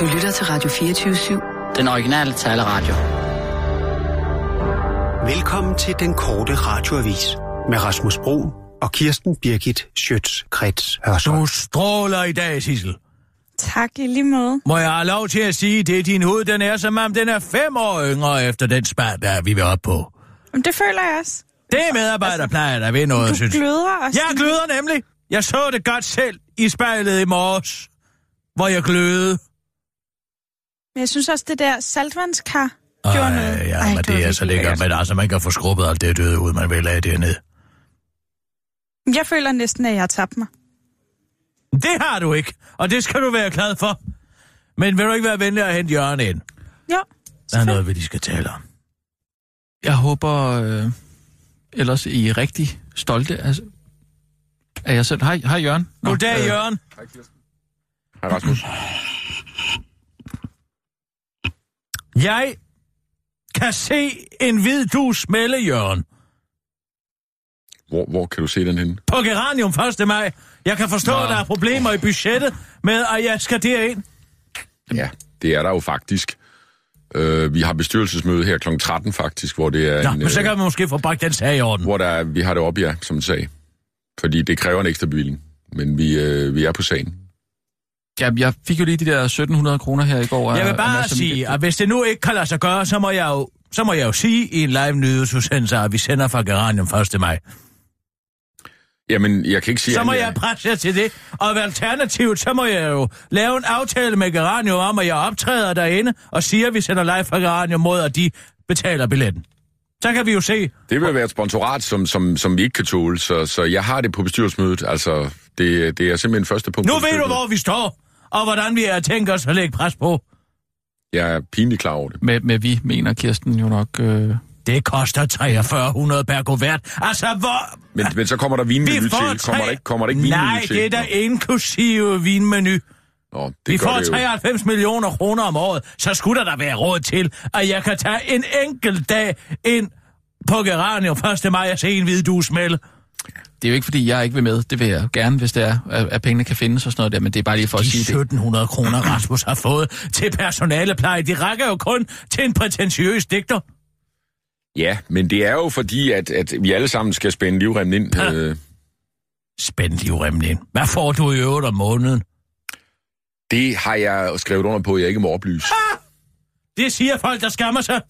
Du lytter til Radio 24-7. Den originale taleradio. Velkommen til den korte radioavis med Rasmus Bro og Kirsten Birgit Schøtz-Krets Hørsholm. Du stråler i dag, Sissel. Tak i lige måde. Må jeg have lov til at sige, det er din hud, den er som om den er fem år yngre efter den spand, der vi vil op på. Men det føler jeg også. Det er medarbejderplejer, der ved noget, Du synes gløder også. Jeg gløder nemlig. Jeg så det godt selv i spejlet i morges, hvor jeg glødede. Men jeg synes også, det der saltvandskar gjorde noget. ja, Ej, men var det er så lækkert. Men altså, man kan få skrubbet alt det døde ud, man vil have dernede. Jeg føler næsten, at jeg har tabt mig. Det har du ikke, og det skal du være glad for. Men vil du ikke være venlig at hente Jørgen ind? Jo, Der er noget, vi de skal tale om. Jeg håber øh, ellers, I er rigtig stolte af, af jer selv. Hej, hej Jørgen. Nå, Goddag, øh, Jørgen. Hej Rasmus. Jeg kan se en hvid du smelle, Jørgen. Hvor, hvor kan du se den henne? På Geranium 1. maj. Jeg kan forstå, at der er problemer i budgettet med, at jeg skal derind. Ja, det er der jo faktisk. Øh, vi har bestyrelsesmøde her kl. 13 faktisk, hvor det er Nå, en, men så øh, kan man måske få bragt den sag i orden. hvor der er, vi har det op, ja, som en sag. Fordi det kræver en ekstra bevilling. Men vi, øh, vi er på sagen. Ja, jeg fik jo lige de der 1700 kroner her i går. af- Jeg vil af bare og sige, at hvis det nu ikke kan lade sig gøre, så må jeg jo, så må jeg jo sige i en live nyhedsudsendelse, at vi sender fra Geranium 1. maj. Jamen, jeg kan ikke sige... Så må andet, jeg presse jer til det. Og alternativt, så må jeg jo lave en aftale med Geranium om, at jeg optræder derinde og siger, at vi sender live fra Geranium mod, at de betaler billetten. Så kan vi jo se. Det vil være et sponsorat, som, som, som vi ikke kan tåle, så, så jeg har det på bestyrelsesmødet. Altså, det, det er simpelthen første punkt. Nu ved du, hvor vi står, og hvordan vi har tænkt os at lægge pres på. Jeg er pinligt klar over det. Med, med vi mener Kirsten jo nok... Øh, Det koster 4300 per kuvert. Altså, hvor... Men, men så kommer der vinmenu til. Kommer der ikke, kommer der ikke Nej, vinmenu til? det er da inklusive vinmenu. Nå, det Vi får det jo. 93 millioner kroner om året, så skulle der da være råd til, at jeg kan tage en enkelt dag ind på Geranium 1. maj og se en hvid du smelle. Det er jo ikke, fordi jeg ikke vil med. Det vil jeg gerne, hvis det er, at, at pengene kan findes og sådan noget der. Men det er bare lige for at De sige det. 1700 kroner, Rasmus har fået til personalepleje, de rækker jo kun til en prætentiøs digter. Ja, men det er jo fordi, at, at vi alle sammen skal spænde livremmen ind. Ja. Øh, Spænd livremmen ind. Hvad får du i øvrigt om måneden? det har jeg skrevet under på, at jeg ikke må oplyse. Det siger folk, der skammer sig.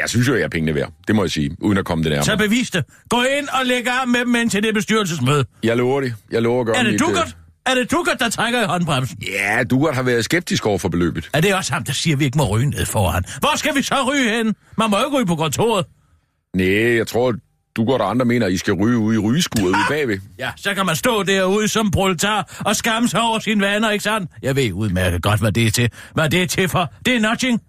Jeg synes jo, jeg er pengene værd. Det må jeg sige, uden at komme det Så nærmere. bevis det. Gå ind og læg arm med dem ind til det bestyrelsesmøde. Jeg lover det. Jeg lover at gøre Er det øh, Dugert? Er det Dugert, der trækker i håndbremsen? Ja, Dugert har været skeptisk over for beløbet. Er det også ham, der siger, at vi ikke må ryge ned foran? Hvor skal vi så ryge hen? Man må jo ikke ryge på kontoret. Nej, jeg tror, Dugert og andre mener, at I skal ryge ude i rygeskuret ude bagved. Ja, så kan man stå derude som proletar og skamme sig over sine vaner, ikke sandt? Jeg ved udmærket godt, hvad det er til. Hvad det er til for. Det er nudging.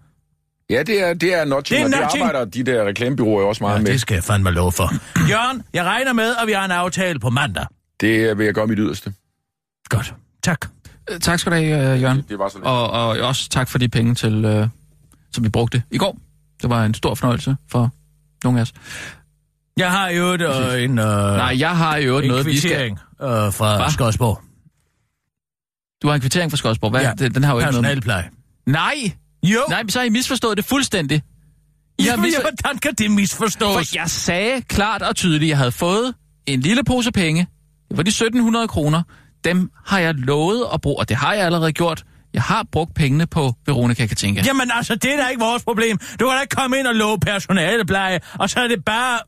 Ja, det er, det er notching, Det er og det arbejder de der reklamebyråer også meget Ja, med. det skal jeg fandme lov for. Jørgen, jeg regner med, at vi har en aftale på mandag. Det vil jeg gøre mit yderste. Godt. Tak. Øh, Tak skal du have, øh, Jørgen. Det var så lidt. Og, og også tak for de penge, til, øh, som vi brugte i går. Det var en stor fornøjelse for nogle af os. Jeg har jo et, øh, en, øh, Nej, jeg har jo en noget, vi skal... kvittering øh, fra Hva? Skodsborg. Du har en kvittering fra Skodsborg. Hvad? Ja, den, den har jo ikke noget... Personalpleje. Nej! Jo, Nej, så har I misforstået det fuldstændig. I har misfor... hvordan kan det misforstås? For jeg sagde klart og tydeligt, at jeg havde fået en lille pose penge. Det var de 1700 kroner. Dem har jeg lovet at bruge, og det har jeg allerede gjort. Jeg har brugt pengene på Veronica Katinka. Jamen altså, det er da ikke vores problem. Du kan da ikke komme ind og love personalepleje, og så er det bare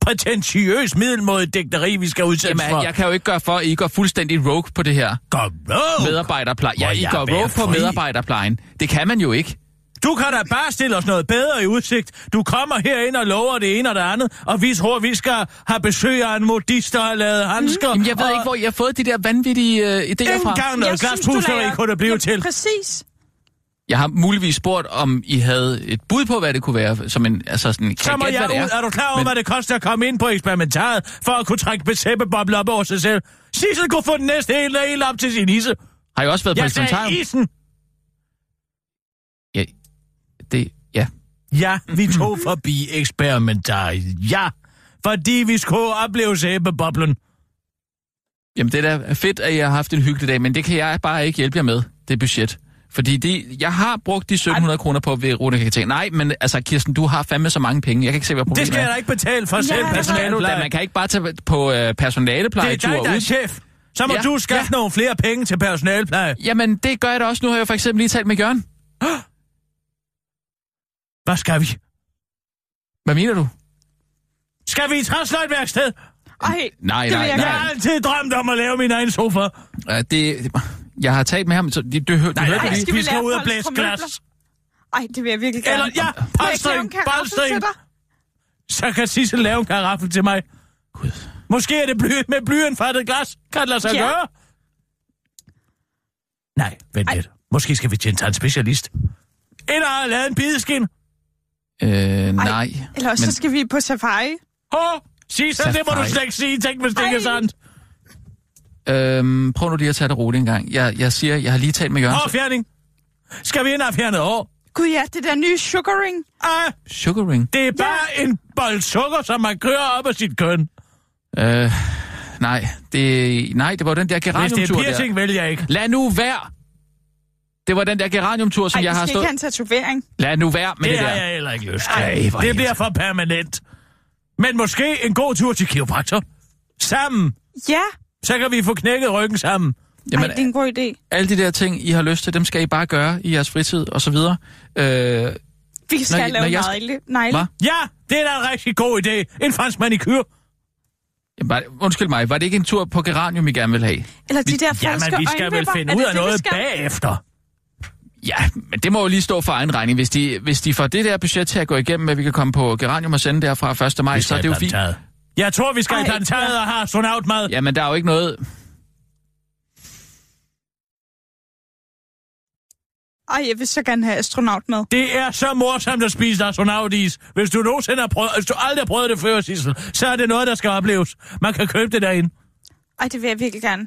prætentiøs middelmåde digteri, vi skal udsættes for. Jamen, jeg kan jo ikke gøre for, at I går fuldstændig rogue på det her. Går rogue. Medarbejderpleje. Ja, I jeg går rogue på medarbejderplejen. Det kan man jo ikke. Du kan da bare stille os noget bedre i udsigt. Du kommer herind og lover det ene og det andet, og vi tror, vi skal have besøg af en modist, der har lavet handsker. Jamen, jeg ved og ikke, hvor I har fået de der vanvittige øh, idéer fra. engang noget Jeg synes, du glaspusteri lader- kunne det blive Ja, til. Præcis. Jeg har muligvis spurgt, om I havde et bud på, hvad det kunne være, som en, altså sådan, kan Så I må jeg det ud. Er du klar over, Men- hvad det koster at komme ind på eksperimentaret, for at kunne trække besæppebobler op over sig selv? Sissel kunne få den næste hele helt op til sin isse. Har I også været på Jeg sagde eksperimentarium? isen. Ja, det, ja. Ja, vi tog forbi eksperimentariet. Ja, fordi vi skulle opleve sæbeboblen. Jamen, det er da fedt, at jeg har haft en hyggelig dag, men det kan jeg bare ikke hjælpe jer med, det budget. Fordi det, jeg har brugt de 1700 kroner på Veronica Catering. Nej, men altså, Kirsten, du har fandme så mange penge. Jeg kan ikke se, hvad problemet Det skal er. jeg da ikke betale for selv, Ja, Personale, personalepleje. man kan ikke bare tage på øh, Det er personaleplejetur dig, der er ud. chef. Så må Ja, du skaffe ja. nogle flere penge til personalepleje. Jamen, det gør jeg da også. Nu har jeg for eksempel lige talt med Jørgen. Hvad skal vi? Hvad mener du? Skal vi i transløjtværksted? Ej, Nej, det nej, vil jeg nej. har altid drømt om at lave min egen sofa. Uh, det, det, jeg har talt med ham, så det, du, hør- du Nej, hørte nej, det vi vi skal ud og blæse glas. Ej, det vil jeg virkelig gerne. Eller, ja, Må jeg ikke lave polstring, en karaffel polstring. til dig? Så kan Sissel lave en karaffel til mig. Gud. Måske er det bly, med blyindfattet glas. Kan det lade sig Ja. gøre? Nej, vent lidt. Måske skal vi til en tandspecialist. Eller har lavet en bideskin. Øh, nej. Eller også men, så skal vi på safari. Åh, Sissel, det må du slet ikke sige. Tænk, hvis det ikke er Ej. sandt. Øhm, prøv nu lige at tage det roligt en gang. Jeg, jeg siger, jeg har lige talt med Jørgen. Hårfjerning. Skal vi ind og fjerne hår? Gud ja, det der nye sugaring. Ah, Sugar ring. det er bare en bold sukker, som man kører op af sit køn. Øh, nej, det, nej, det var den der Hvis det geraniumtur er der. piercing, vælger jeg ikke. Lad nu være! Det var den der geraniumtur, som Ej, jeg har skal stået... ikke have en tatovering. Lad nu være med Det, det, har der. jeg heller ikke lyst til. Ej, det er bliver det- for permanent. Men måske en god tur til kiropraktor. Sammen. Ja, Så kan vi få knækket ryggen sammen. Ej, Jamen, det er en god idé. alle de der ting, I har lyst til, dem skal I bare gøre i jeres fritid, og så videre. Øh, Vi skal Når- lave når jeg- negle. negle. Ja, det er da en rigtig god idé. En fransk manikyr. Jamen, var, undskyld mig, var det ikke en tur på geranium, I gerne ville have? Eller de der Jamen, falske vi skal vel finde ud det af det, noget skal? bagefter. Ja, men det må jo lige stå for egen regning. Hvis de, hvis de får det der budget til at gå igennem, at vi kan komme på geranium og sende derfra 1. maj, så er det jo fint. Jeg tror, vi skal i Ej, plantaget ja. og have astronautmad. Ja, men der er jo ikke noget... Ej, jeg vil så gerne have astronaut med. Det er så morsomt at spise astronautis. Hvis du nogensinde har prøvet, hvis du aldrig har prøvet det før, Sissel, så er det noget, der skal opleves. Man kan købe det derinde. Ej, det vil jeg virkelig gerne.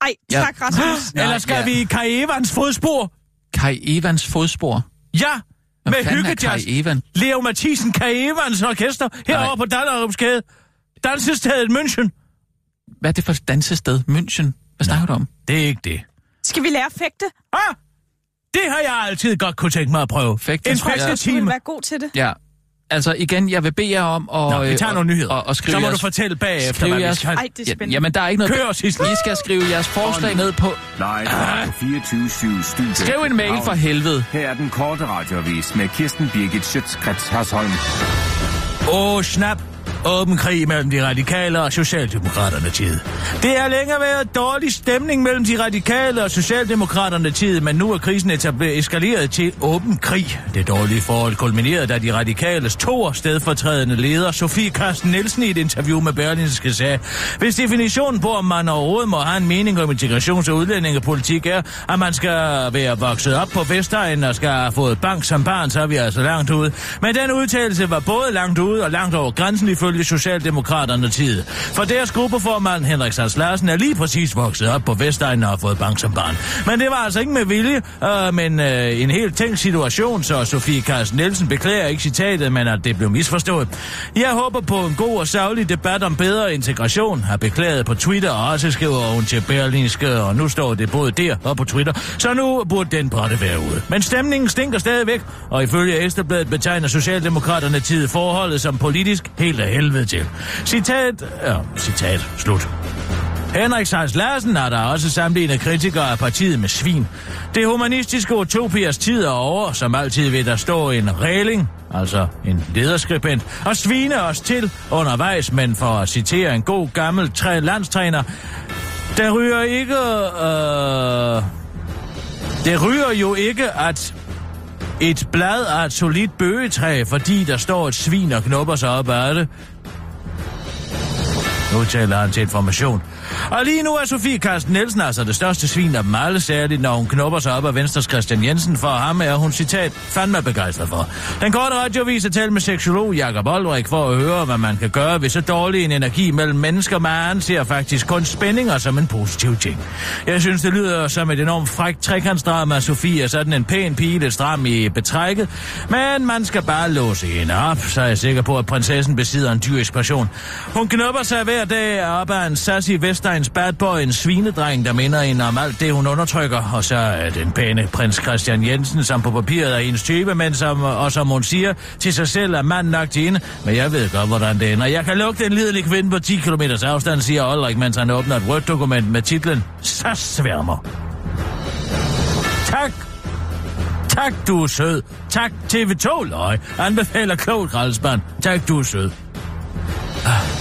Ej, Ja. tak, Rasmus. Eller skal ja. vi i Kai Evans fodspor? Kai Evans fodspor. Ja, med hyggejazz. Leo Mathisen, Kai Evans orkester, herovre på Dallerupsgade. Dansestedet München. Hvad er det for et dansested? München? Hvad snakker du om? Det er ikke det. Skal vi lære at fægte? Ah, det har jeg altid godt kunne tænke mig at prøve. Fægte, en jeg. Du fægtetime. være god til det. Ja. Altså igen, jeg vil bede jer om at... Nå, vi tager øh, nogle nyheder. Og, og skrive så må jeres, du fortælle bagefter, skrive hvad vi jeres- skal. Ej, det er spændende. jamen, der er ikke noget... Kør, Sissel. I skal skrive jeres forslag ned på... Live fra 24 Studio. Skriv en mail for helvede. Her er den korte radiovis med Kirsten Birgit Schøtzgrads Hasholm. Åh, oh, snap. Åben krig mellem de radikale og Socialdemokraterne tid. Det har længe været dårlig stemning mellem de radikale og Socialdemokraterne tid, men nu er krisen etableret eskaleret til åben krig. Det dårlige forhold kulminerede, da de radikales to stedfortrædende leder, Sofie Carsten Nielsen, i et interview med Berlinske sagde, hvis definitionen på, om man overhovedet må have en mening om integrations- og udlændingepolitik er, at man skal være vokset op på Vestegnen og skal have fået bank som barn, så er vi altså langt ude. Men den udtalelse var både langt ude og langt over grænsen ifølge Socialdemokraterne tid. For deres gruppeformand Henrik Sars Larsen er lige præcis vokset op på Vestegnen og har fået bank som barn. Men det var altså ikke med vilje, øh, men øh, en helt tænkt situation, så Sofie Carsten Nielsen beklager ikke citatet, men at det blev misforstået. Jeg håber på en god og savlig debat om bedre integration, har beklaget på Twitter, og også skriver hun til Berlinske, og nu står det både der og på Twitter, så nu burde den brætte være ude. Men stemningen stinker stadigvæk, og ifølge Ekstrabladet betegner Socialdemokraterne tid forholdet som politisk helt af helvede til. Citat, ja, citat, slut. Henrik Sars Larsen har der også sammenlignet kritikere af partiet med svin. Det humanistiske utopiers tid er over, som altid vil der stå en regling, altså en lederskribent, og svine os til undervejs, men for at citere en god gammel træ landstræner, der ryger ikke... Øh, det ryger jo ikke, at et blad af et solidt bøgetræ, fordi der står et svin og knupper sig op ad det. Nu taler han til information. Og lige nu er Sofie Karsten Nielsen altså det største svin af dem alle, særligt når hun knopper sig op af Venstres Christian Jensen. For ham er hun, citat, fandme begejstret for. Den korte radiovis er talt med seksolog Jakob Olrik for at høre, hvad man kan gøre ved så dårlig en energi mellem mennesker. Man anser faktisk kun spændinger som en positiv ting. Jeg synes, det lyder som et enormt frækt trekantsdrama. Sofie er sådan en pæn pige, lidt stram i betrækket. Men man skal bare låse hende op, så er jeg sikker på, at prinsessen besidder en dyrisk passion. Hun knopper sig hver dag op af en sassy vest Vestegns bad boy en svinedreng, der minder en om alt det, hun undertrykker. Og så er den pæne prins Christian Jensen, som på papiret er ens type, men som, og som hun siger til sig selv er mand nok til hende. Men jeg ved godt, hvordan det ender. Jeg kan lugte en lidelig kvinde på 10 km afstand, siger Ulrik, mens han åbner et rødt dokument med titlen Så sværmer. Tak Tak, du er sød. Tak, TV2 Løg. Anbefaler klogt, Grælsband. Tak, du er sød. Ah.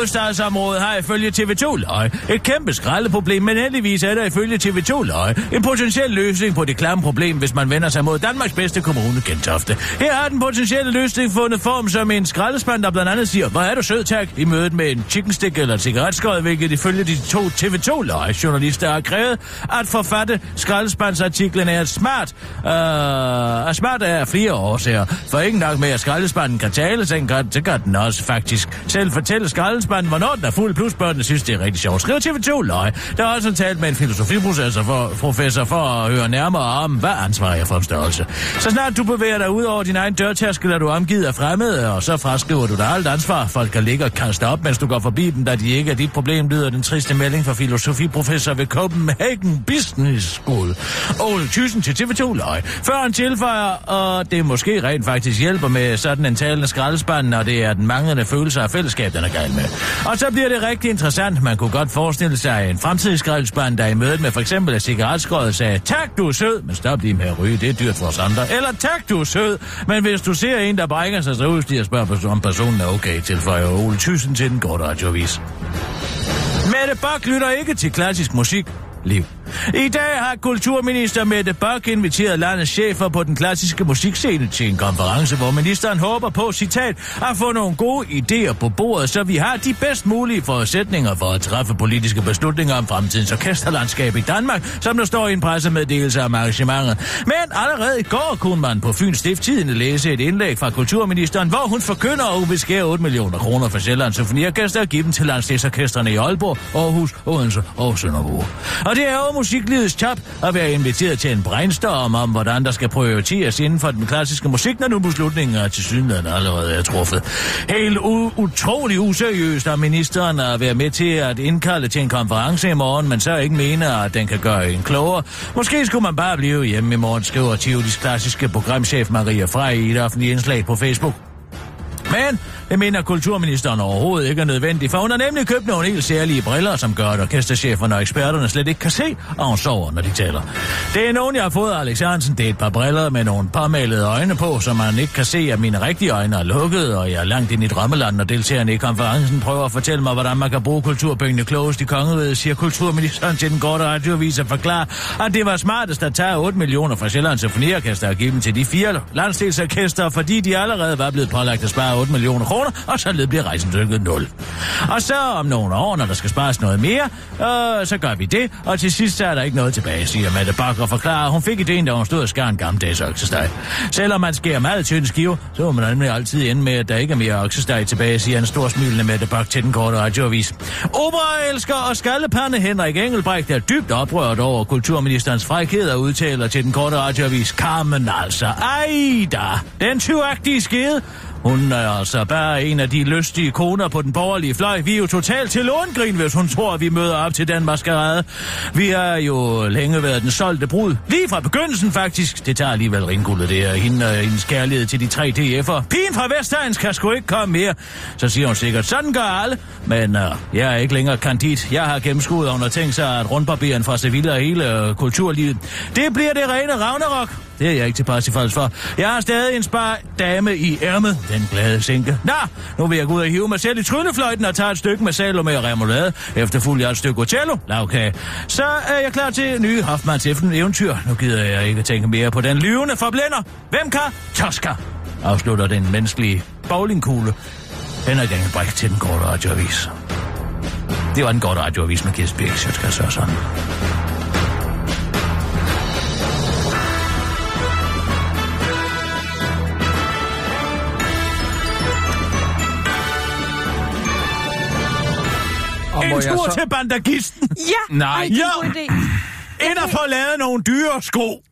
Hovedstadsområdet har ifølge TV2 Løg et kæmpe skraldeproblem, men heldigvis er der ifølge TV2 Løg en potentiel løsning på det klamme problem, hvis man vender sig mod Danmarks bedste kommune, Gentofte. Her har den potentielle løsning fundet form som en skraldespand, der blandt andet siger, hvor er du sød, tak, i mødet med en chicken stick eller en cigaretskod, hvilket ifølge de to TV2 Løg journalister har krævet at forfatte skraldespandsartiklen er smart. Øh, er smart af flere årsager. For ikke nok med, at skraldespanden kan tale, så kan, så kan den også faktisk selv fortælle skraldespanden, hvornår den er fuld, plus børnene synes, det er rigtig sjovt. Skriv TV2 løg. Der har også talt med en filosofiprofessor for, professor for at høre nærmere om, hvad ansvar er for en størrelse. Så snart du bevæger dig ud over din egen dørtærskel, er du omgivet af fremmede, og så fraskriver du dig alt ansvar. Folk kan ligge og kaste op, mens du går forbi dem, da de ikke er dit problem, lyder den triste melding fra filosofiprofessor ved Copenhagen Business School. Ole Thyssen til TV2 løg. Før han tilføjer, og det måske rent faktisk hjælper med sådan en talende skraldespand, når det er den manglende følelse af fællesskab, den er gal med. Og så bliver det rigtig interessant. Man kunne godt forestille sig en fremtidig der i mødet med for eksempel et cigaretskåret sagde, tak du er sød, men stop lige med at ryge, det er dyrt for os andre. Eller tak du er sød, men hvis du ser en, der brækker sig, så udstiger spørger, om personen er okay, tilføjer Ole Thyssen til den korte radiovis. Mette Bak lytter ikke til klassisk musik. Liv. I dag har kulturminister Mette Bak inviteret landets chefer på den klassiske musikscene til en konference, hvor ministeren håber på, citat, at få nogle gode idéer på bordet, så vi har de bedst mulige forudsætninger for at træffe politiske beslutninger om fremtidens orkesterlandskab i Danmark, som der står i en pressemeddelelse om arrangementet. Men allerede i går kunne man på Fyns Stifttidende læse et indlæg fra kulturministeren, hvor hun forkynder, at hun vil skære 8 millioner kroner for Sjællands Symfoniorkester og give dem til landsdelsorkestrene i Aalborg, Aarhus, Odense og Sønderborg. Og det er jo musiklivets tab at være inviteret til en brainstorm om, hvordan der skal prioriteres inden for den klassiske musik, når nu beslutningen er til synligheden allerede er truffet. Helt u- utrolig useriøst af ministeren at være med til at indkalde til en konference i morgen, men så ikke mener, at den kan gøre en klogere. Måske skulle man bare blive hjemme i morgen, skriver Tivolis klassiske programchef Maria Frey i et offentligt indslag på Facebook. Men det mener kulturministeren overhovedet ikke er nødvendigt, for hun har nemlig købt nogle helt særlige briller, som gør, at orkestercheferne og eksperterne slet ikke kan se, og hun sover, når de taler. Det er nogen, jeg har fået af Alex Hansen. Det er et par briller med nogle parmalede øjne på, så man ikke kan se, at mine rigtige øjne er lukket, og jeg er langt ind i drømmeland, når deltagerne i konferencen prøver at fortælle mig, hvordan man kan bruge kulturpengene klogest i kongeriget, siger kulturministeren til den korte radioavis og forklare, at det var smartest at tage 8 millioner fra Sjællands Symfoniorkester og give dem til de fire landsdelsorkester, fordi de allerede var blevet pålagt at spare 8 millioner kroner, og så bliver rejsen dykket 0. Og så om nogle år, når der skal spares noget mere, øh, så gør vi det, og til sidst så er der ikke noget tilbage, siger Mette Bakker og forklarer, hun fik ideen, da hun stod og skar en gammeldags oksesteg. Selvom man skærer meget tynd skive, så må man nemlig altid ende med, at der ikke er mere oksesteg tilbage, siger en stor smilende Mette Bak til den korte radioavis. Operaelsker og skaldepande Henrik Engelbrecht er dybt oprørt over kulturministerens frækhed og udtaler til den korte radioavis, Carmen altså, ej da, den tyvagtige skede, hun er altså bare en af de lystige koner på den borgerlige fløj. Vi er jo totalt til långrin, hvis hun tror, at vi møder op til den maskerade. Vi har jo længe været den solgte brud. Lige fra begyndelsen faktisk. Det tager alligevel ringguldet det er Hende og hendes kærlighed til de tre DF'er. Pigen fra Vestegns kan sgu ikke komme mere. Så siger hun sikkert, sådan gør alle. Men uh, jeg er ikke længere kandid. Jeg har gennemskuet, og hun har tænkt sig at rundbarberen fra Sevilla og hele uh, kulturlivet. Det bliver det rene Ragnarok. Det er jeg ikke tilpas Parsifals for. Jeg har stadig en spar dame i ærmet, den glade sinke. Nå, nu vil jeg gå ud og hive mig selv i tryllefløjten og tage et stykke med salo med remoulade, efterfulgt jeg et stykke Otello, lavkage. Så er jeg klar til nye Hoffmanns eventyr. Nu gider jeg ikke tænke mere på den lyvende forblænder. Hvem kan? Tosca, afslutter den menneskelige bowlingkugle. Den er Engelbrecht til den korte radioavis. Det var den korte radioavis med Kirsten Birk, så skal så sådan. Og En tur så... til bandagisten. Ja! Nej. Ej, det er Ja. en god idé. Ind og få lavet nogle dyre sko.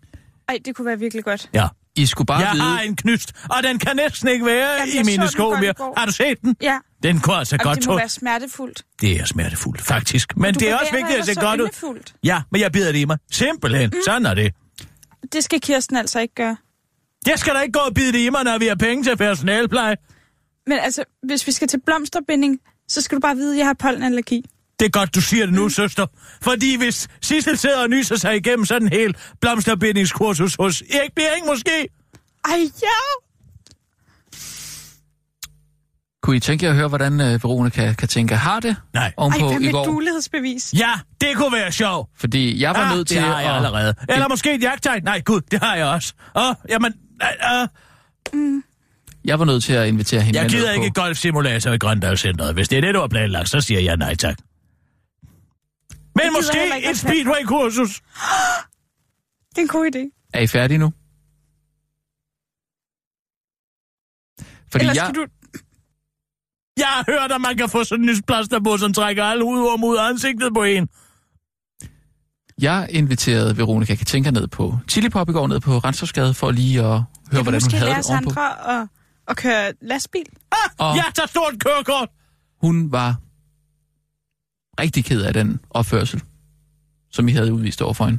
Ej, det kunne være virkelig godt. Ja. I skulle bare Jeg vide... har en knyst, og den kan næsten ikke være Jamen, i mine sko mere. Har du set den? Ja, Den kunne altså og godt det må være smertefuldt. Det er smertefuldt, faktisk. Men Du det er også vigtigt at se så godt ud. Ja, men jeg bider det i mig. Simpelthen. Mm. Sådan er det. Det skal Kirsten altså ikke gøre. Jeg skal da ikke gå og bide det i mig, når vi har penge til personalpleje. Men altså, hvis vi skal til blomsterbinding, så skal du bare vide, at jeg har pollenallergi. Det er godt, du siger det nu, mm. søster. Fordi hvis Sissel sidder og nyser sig igennem sådan en hel blomsterbindingskursus hos Erik Bering måske... Ej, ja! Kunne I tænke jer at høre, hvordan øh, Veronica kan tænke har det Nej. Ej, ovenpå hvad i med går? dulighedsbevis? Ja, det kunne være sjovt. Fordi jeg var ah, nødt til det har jeg at... allerede. Eller måske et jagttegn. Nej, gud, det har jeg også. Åh, jamen... Uh, uh, Jeg var nødt til at invitere hende jeg gider ikke på. golfsimulator i Grøndalscenteret. Hvis det er det, du har planlagt, så siger jeg nej tak. Men måske et speedway-kursus. Det er en god idé. Er I færdige nu? Fordi Ellers jeg... du... Jeg har hørt, at man kan få sådan en nysplaster på, som trækker alle ud mod ansigtet på en. Jeg inviterede Veronica Katinka ned på Chili Pop i går, ned på Renstorskade, for lige at høre, hvordan hun måske havde det ovenpå. Sandra at, at køre lastbil. Ah, Og- jeg tager stort kørekort. Hun var rigtig ked af den opførsel, som I havde udvist overfor hende.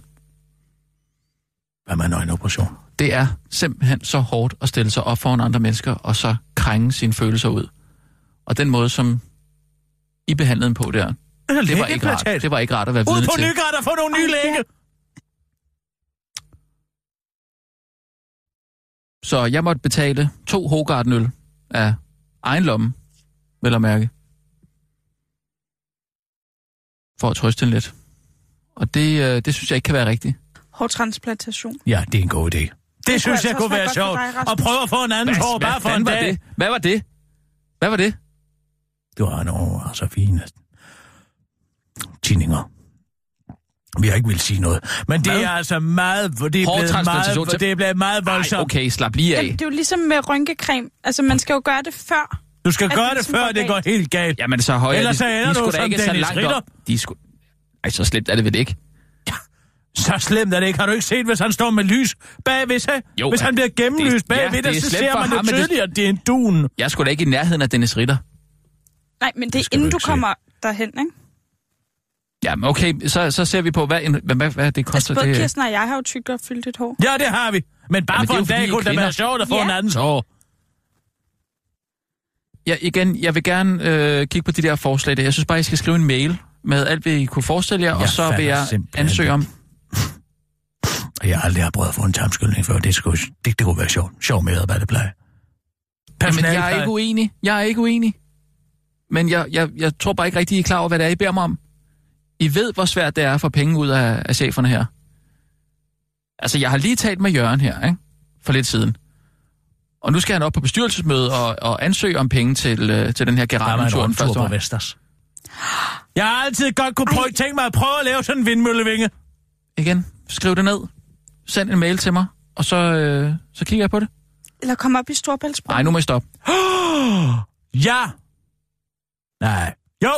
Hvad med en øjenoperation? Det er simpelthen så hårdt at stille sig op foran andre mennesker, og så krænge sine følelser ud. Og den måde, som I behandlede dem på der, det var ikke rart. Det var ikke rart at være Ud vidne på til. Nygård og få nogle nye læge. Så jeg måtte betale to Hogarden-øl af egen lomme, vel at mærke. For at trøste hende lidt. Og det, øh, det synes jeg ikke kan være rigtigt. Hårtransplantation. Ja, det er en god idé. Det, det synes altså jeg også kunne være være sjovt. Og prøve at få en anden hår bare for en var dag. det? Hvad var det? Hvad var det? Du har nogle så fine tinninger. Vi har ikke vil sige noget. Men det Hvad? er altså meget, det er blevet meget, til- det er blevet meget Ej, voldsomt. okay, slap lige af. Jamen, det er jo ligesom med rynkecreme. Altså, man skal jo gøre det før. Du skal gøre det det, ligesom før går det går helt galt. Jamen så højere. Ellers de, så ender de du skulle da som ikke så Dennis langt Ritter. De skulle... Ej, så slemt er det vel ikke? Så slemt er det ikke. Har du ikke set, hvis han står med lys bagved sig? Jo, hvis han ja. bliver gennemlyst Det- ja, bagved det så ser man ham, jo tydeligt, at det er en dun. Jeg skulle da ikke i nærheden af Dennis Ritter. Nej, men det er du inden du kommer derhen, ikke? Jamen okay, så, så ser vi på, hvad, en- hvad, hvad, hvad det Altså, koster. både det, Kirsten og jeg har jo tykt og fyldt et hår. Ja, det har vi. Men bare Jamen, for en dag kunne det være sjovt at få Ja. en andens hår. Ja, igen, jeg vil gerne øh, kigge på de der forslag. Der. Jeg synes bare, I skal skrive en mail med alt, hvad I kunne forestille jer, Jeg og så vil jeg ansøge om... Jeg har aldrig har prøvet at få en tarmskyldning før. Det, skulle, det, det kunne være sjovt. Sjov med, hvad det plejer. Jamen, jeg er ikke uenig. Jeg er ikke uenig. Men jeg, jeg, jeg tror bare ikke rigtig, I er klar over, hvad det er, I beder mig om. I ved, hvor svært det er at få penge ud af, af cheferne her. Altså, jeg har lige talt med Jørgen her, ikke? For lidt siden. Og nu skal han op på bestyrelsesmøde og, og ansøge om penge til, øh, til den her Der var en geraniumtur første på. Vesters. Jeg har altid godt kunne prøve, tænke mig at prøve at lave sådan en vindmøllevinge. Igen, skriv det ned. Send en mail til mig, og så, øh, så kigger jeg på det. Eller komme op i Storbæltsbro. Nej, nu må I stoppe. Ja. Nej. Jo.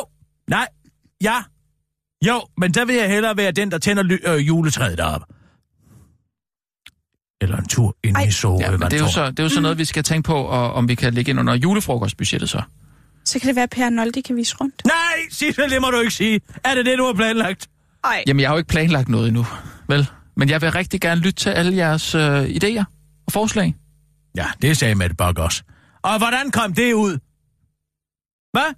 Nej. Ja. Jo, men der vil jeg hellere være den, der tænder ly- øh, juletræet deroppe. Eller en tur ind Ej. i Sorø. Ja, men det er jo så, det er jo så noget, vi skal tænke på, og, om vi kan lægge ind under julefrokostbudgettet så. Så kan det være, at Per Noldi kan vise rundt. Nej, Sissel, det må du ikke sige. Er det det, du har planlagt? Ej, Jamen, jeg har jo ikke planlagt noget endnu, vel? Men jeg vil rigtig gerne lytte til alle jeres øh, idéer og forslag. Ja, det sagde Mette Bock også. Og hvordan kom det ud? Hvad?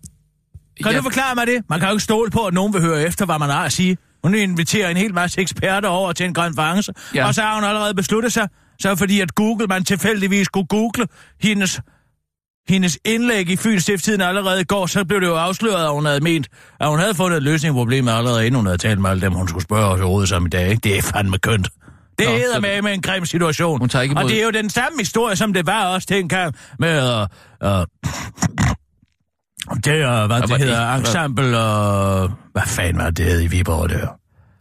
Kan Ja. du forklare mig det? Man kan jo ikke stole på, at nogen vil høre efter, hvad man har at sige. Hun inviterer en hel masse eksperter over til en konference, Ja. og så har hun allerede besluttet sig, så fordi at Google, man tilfældigvis skulle google hendes, hendes indlæg i Fyns Stiftstiden allerede i går, så blev det jo afsløret, at hun havde ment, at hun havde fundet en løsning på problemet allerede, inden hun havde talt med alle dem, hun skulle spørge os overhovedet som i dag. Ikke? Det er fandme kønt. Det Nå, er så- med med en grim situation. Hun tager ikke og imod- det er jo den samme historie, som det var også dengang med... Uh, uh, det er, hvad det hedder, det? ensemble og... Hvad fanden var det hed i Viborg der?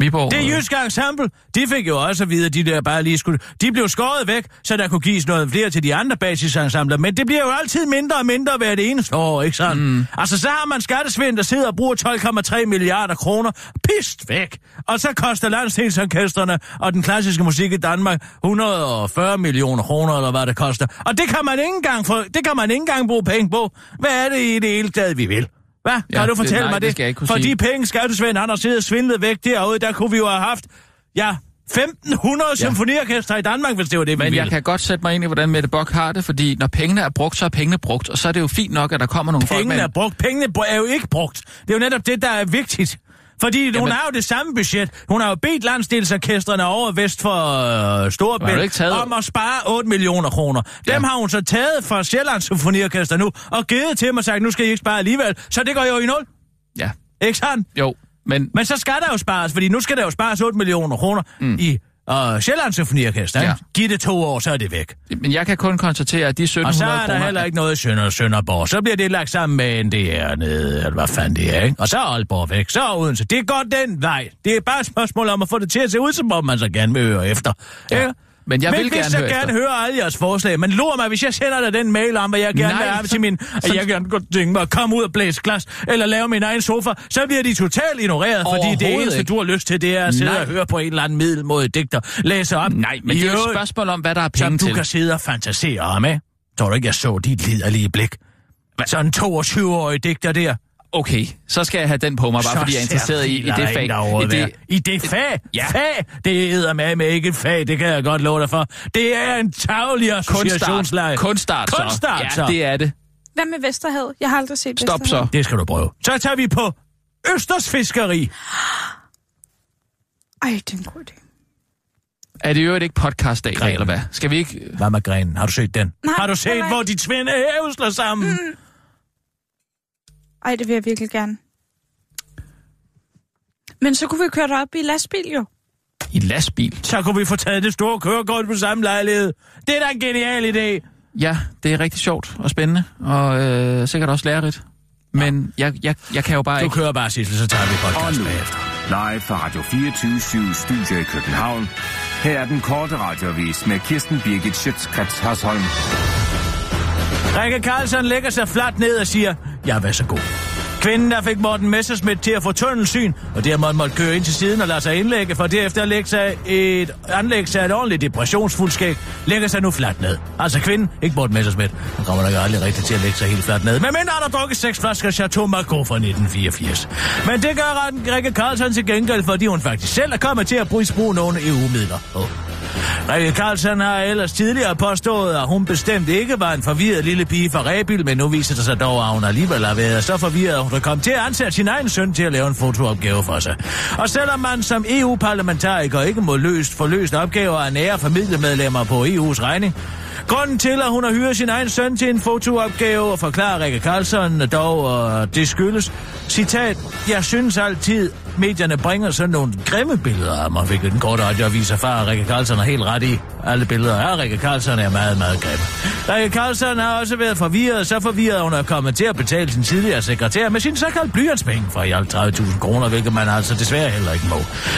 Viborg. Det jyske ensemble, de fik jo også at vide, at de der bare lige skulle... De blev skåret væk, så der kunne gives noget flere til de andre basisensembler. Men det bliver jo altid mindre og mindre hver det eneste år, ikke sådan? Mm. Altså, så har man skattesvind, der sidder og bruger 12,3 milliarder kroner. Pist væk! Og så koster landsdelsorkestrene og den klassiske musik i Danmark 140 millioner kroner, eller hvad det koster. Og det kan man ikke engang, få, det kan man ikke engang bruge penge på. Hvad er det i det hele taget, vi vil? Hvad? Kan Ja, du fortælle det- nej, mig det det? For de penge, skattesvend, siddet og svindlet væk derude, der kunne vi jo have haft, ja, 1500 ja. symfoniorkester i Danmark, hvis det var det, Men ville. jeg kan godt sætte mig ind i, hvordan Mette Bock har det, fordi når pengene er brugt, så er pengene brugt, og så er det jo fint nok, at der kommer nogle folk Pengene med... er brugt. Pengene er jo ikke brugt. Det er jo netop det, der er vigtigt. Fordi Jamen, hun har jo det samme budget. Hun har jo bedt landsdelsorkestrene over vest for øh, Storebælt taget- om at spare 8 millioner kroner. Dem Ja. har hun så taget fra Sjællands Symfoniorkester nu og givet til mig og sagt, nu skal I ikke spare alligevel. Så det går jo i nul. Ja, Ikke sandt? jo, men Men så skal der jo spares, fordi nu skal der jo spares 8 millioner kroner mm. i uh, Sjællands Symfoniorkester. Ja. Giv det to år, så er det væk. Men jeg kan kun konstatere, at de Og så 1700 er der kroner... heller ikke noget i Sønder, Sønderborg. Så bliver det lagt sammen med NDR nede, eller hvad fanden det er, ikke? Og så er Aalborg væk, så er Odense. Det går den vej. Det er bare et spørgsmål om at få det til at se ud, som om man så gerne vil høre efter. Ja. Men jeg vil men gerne hvis jeg høre gerne efter. høre alle jeres forslag, men lur mig, hvis jeg sender dig den mail om, hvad jeg gerne Nej, vil have så- til min... At så- jeg gerne godt tænke mig at komme ud og blæse glas, eller lave min egen sofa, så bliver de totalt ignoreret, fordi det eneste, ikke. du har lyst til, det er at sidde Nej. og høre på en eller anden middelmodig digter, læse op. Nej, men det er et spørgsmål om, hvad der er penge som du til. kan sidde og fantasere om, ikke? Tror du ikke, jeg så dit liderlige blik? Sådan en 22-årig digter der. Okay, så skal jeg have den på mig, bare Så fordi jeg er interesseret i, i det fag. I det, I det fag? Ja. Fag? Det er med med ikke et fag, det kan jeg godt love dig for. Det er en tavlig associationsleje. Kunstart, så. Kunstart, ja, så. det er det. Hvad med Vesterhavet? Jeg har aldrig set Stop så. Det skal du prøve. Så tager vi på Østers Fiskeri. Ej, det er en god idé. Er det jo ikke podcast dag, Grenen. eller hvad? Skal vi ikke... Hvad med grenen? Har du set den? Nej, Har du set, hvor de tvinde hæve slår sammen? Mm. Ej, det vil jeg virkelig gerne. Men så kunne vi køre op i lastbil jo. I lastbil? Så kunne vi få taget det store kørekort på samme lejlighed. Det er da en genial idé. Ja, det er rigtig sjovt og spændende, og øh, sikkert også lærerigt. Men jeg, jeg, jeg kan jo bare Du ikke... kører bare, Sissel, så tager vi Og podcast nu, bagefter. live fra Radio 24 Studio i København. Her er den korte radiovis med Kirsten Birgit Schøtzgrads Hasholm. Rikke Carlsen lægger sig fladt ned og siger, ja, vær så god. Kvinden, der fik Morten Messerschmidt til at få tunnelsyn, og dermed måtte køre ind til siden og lade sig indlægge, for derefter at lægge sig et, anlægge sig et ordentligt depressionsfuldskæg, lægger sig nu fladt ned. Altså kvinden, ikke Morten Messerschmidt. Han kommer nok aldrig rigtigt til at lægge sig helt fladt ned. Men mindre der har drukket seks flasker Chateau Margaux fra 1984. Men det gør Rikke Carlsen til gengæld, fordi hun faktisk selv er kommet til at bruge nogle EU-midler. Oh. Rikke Carlsen har ellers tidligere påstået, at hun bestemt ikke var en forvirret lille pige fra Rebil, men nu viser det sig dog, at hun alligevel har været så forvirret, at hun kom til at ansætte sin egen søn til at lave en fotoopgave for sig. Og selvom man som EU-parlamentariker ikke må løst for løst opgaver af nære familiemedlemmer på EU's regning, Grunden til, at hun har hyret sin egen søn til en fotoopgave, forklarer Rikke Carlson dog, og det skyldes, citat, jeg synes altid, medierne bringer sådan nogle grimme billeder af mig, hvilket den korte radioavis erfarer, Rikke Carlsen er helt ret i. Alle billeder af Rikke Carlsen er meget, meget grimme. Rikke Carlsen har også været forvirret, så forvirret, at hun er kommet til at betale sin tidligere sekretær med sin såkaldt blyantspenge for i alt 30.000 kroner, hvilket man altså desværre heller ikke må.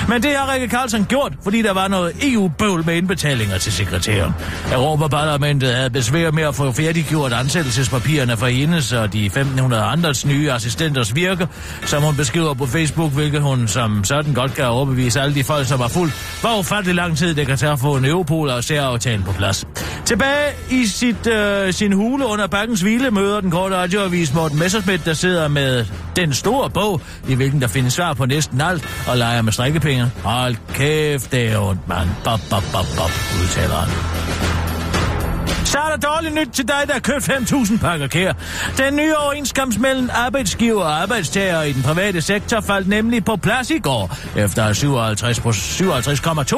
Men det har Rikke Carlsen gjort, fordi der var noget EU-bøvl med indbetalinger til sekretæren. Europaparlamentet havde besvær med at få færdiggjort ansættelsespapirerne for hendes og de 1500 andres nye assistenters virke, som hun beskriver på Facebook, hvilket hun som sådan godt kan overbevise alle de folk, som var fuld, hvor ufattelig lang tid det kan tage at få en Europol og særaftalen på plads. Tilbage i sit, øh, sin hule under bakkens hvile møder den korte radioavis Morten Messerschmidt, der sidder med den store bog, i hvilken der findes svar på næsten alt, og leger med strikkepenge. Hold kæft, det er ondt, mand. Bop, bop, bop, bop, udtaler han. Så er der dårligt nyt til dig, der har købt 5.000 pakker kær. Den nye overenskomst mellem arbejdsgiver og arbejdstager i den private sektor faldt nemlig på plads i går, efter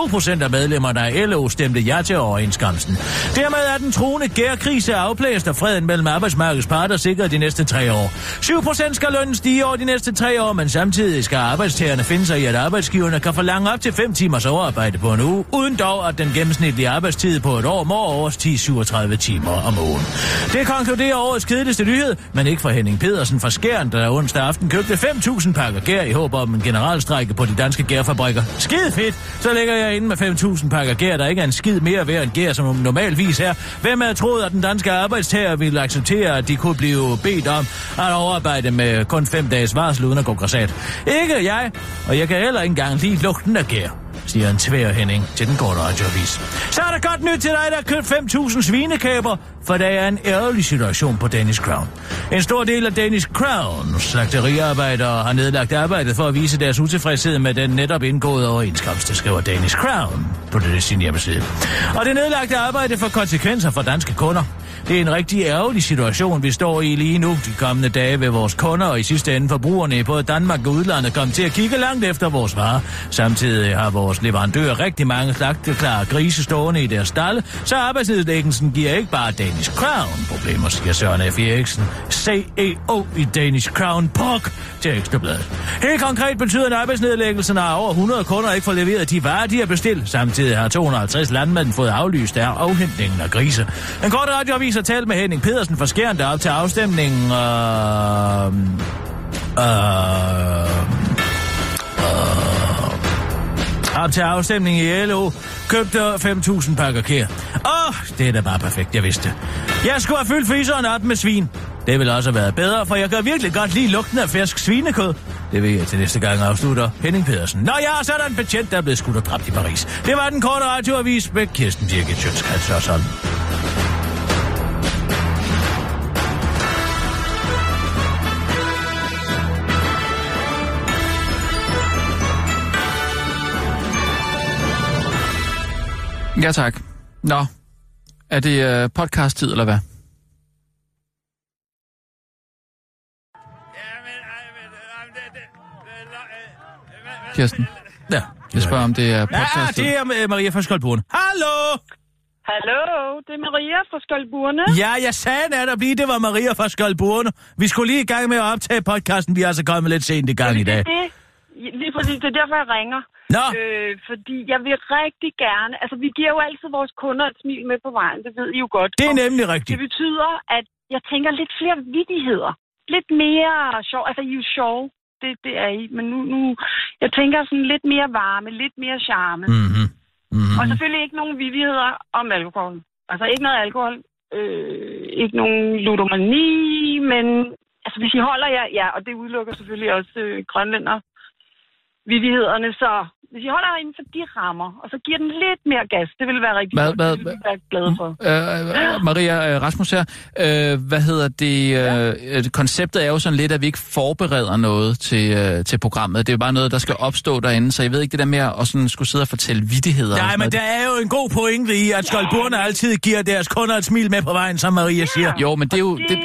57,2 procent af medlemmerne af LO stemte ja til overenskomsten. Dermed er den truende gærkrise afblæst, og freden mellem arbejdsmarkedets parter sikret de næste tre år. 7 procent skal lønnen stige over de næste tre år, men samtidig skal arbejdstagerne finde sig i, at arbejdsgiverne kan forlange op til 5 timers overarbejde på en uge, uden dog, at den gennemsnitlige arbejdstid på et år må overstige 37 timer om ugen. Det konkluderer årets kedeligste nyhed, men ikke for Henning Pedersen fra Skjern, der onsdag aften købte 5.000 pakker gær i håb om en generalstrække på de danske gærfabrikker. Skide fedt! Så ligger jeg inde med 5.000 pakker gær, der ikke er en skid mere værd end gær, som normalvis er. Hvem havde troet, at den danske arbejdstager ville acceptere, at de kunne blive bedt om at overarbejde med kun fem dages varsel uden at gå græsat? Ikke jeg, og jeg kan heller ikke engang lide lugten af gær siger en tvær Henning til den korte radioavis. Så er der godt nyt til dig, der har købt 5.000 svinekæber, for der er en ærgerlig situation på Danish Crown. En stor del af Danish Crown slagteriarbejdere har nedlagt arbejdet for at vise deres utilfredshed med den netop indgåede overenskomst, det skriver Danish Crown på det sin hjemmeside. Og det nedlagte arbejde får konsekvenser for danske kunder. Det er en rigtig ærgerlig situation, vi står i lige nu. De kommende dage vil vores kunder og i sidste ende forbrugerne i både Danmark og udlandet komme til at kigge langt efter vores varer. Samtidig har vores leverandører rigtig mange slagteklare grise stående i deres stalle, så arbejdsnedlæggelsen giver ikke bare Danish Crown problemer, siger Søren F. Eriksen, CEO i Danish Crown Pork til Ekstrabladet. Helt konkret betyder en arbejdsnedlæggelsen, at over 100 kunder ikke får leveret de varer, de har bestilt. Samtidig har 250 landmænd fået aflyst der afhentningen af grise. En kort radioavis har talt med Henning Pedersen fra Skjern, der op til afstemningen... Øh, øh, øh, op til afstemning i LO købte 5.000 pakker kær. Åh, oh, det er da bare perfekt, jeg vidste. Jeg skulle have fyldt fryseren op med svin. Det ville også have været bedre, for jeg kan virkelig godt lide lugten af fersk svinekød. Det vil jeg til næste gang afslutter Henning Pedersen. Nå ja, så er der en betjent, der er blevet skudt og dræbt i Paris. Det var den korte radioavis med Kirsten Birgit Sjøtskrets og sådan. Ja, tak. Nå, er det uh, podcast-tid, eller hvad? Kirsten? Ja. Jeg spørger, om det er podcast Ja, det er uh, Maria fra Skoldborn. Hallo! Hallo, det er Maria fra Skoldburne. Ja, jeg sagde netop lige, det var Maria fra Skoldborn. Vi skulle lige i gang med at optage podcasten. Vi er altså kommet lidt sent i gang i dag. Det, lige præcis, det er derfor, jeg ringer. Nå. Øh, fordi jeg vil rigtig gerne... Altså, vi giver jo altid vores kunder et smil med på vejen, det ved I jo godt. Det er nemlig rigtigt. Det betyder, at jeg tænker lidt flere vidigheder. Lidt mere sjov. Altså, I er jo sjove. Det, det er I. Men nu, nu... Jeg tænker sådan lidt mere varme, lidt mere charme. Mm-hmm. Mm-hmm. Og selvfølgelig ikke nogen vidigheder om alkohol. Altså, ikke noget alkohol. Øh, ikke nogen ludomani, men... Altså, hvis I holder jer... Ja, og det udelukker selvfølgelig også øh, grønlænder vidighederne, så hvis I holder jer inden for de rammer, og så giver den lidt mere gas, det vil være rigtig Hvad- godt. hvad- det vil vi være glade for. Øh, øh, Maria øh, Rasmus her. Øh, hvad hedder det? Øh, ja. Konceptet er jo sådan lidt, at vi ikke forbereder noget til, øh, til programmet. Det er jo bare noget, der skal opstå derinde, så jeg ved ikke det der med at sådan skulle sidde og fortælle vidigheder. og Nej, men noget. der er jo en god pointe i, at Skoldborne altid giver deres kunder et smil med på vejen, som Maria siger. Jo, men det er jo... Det,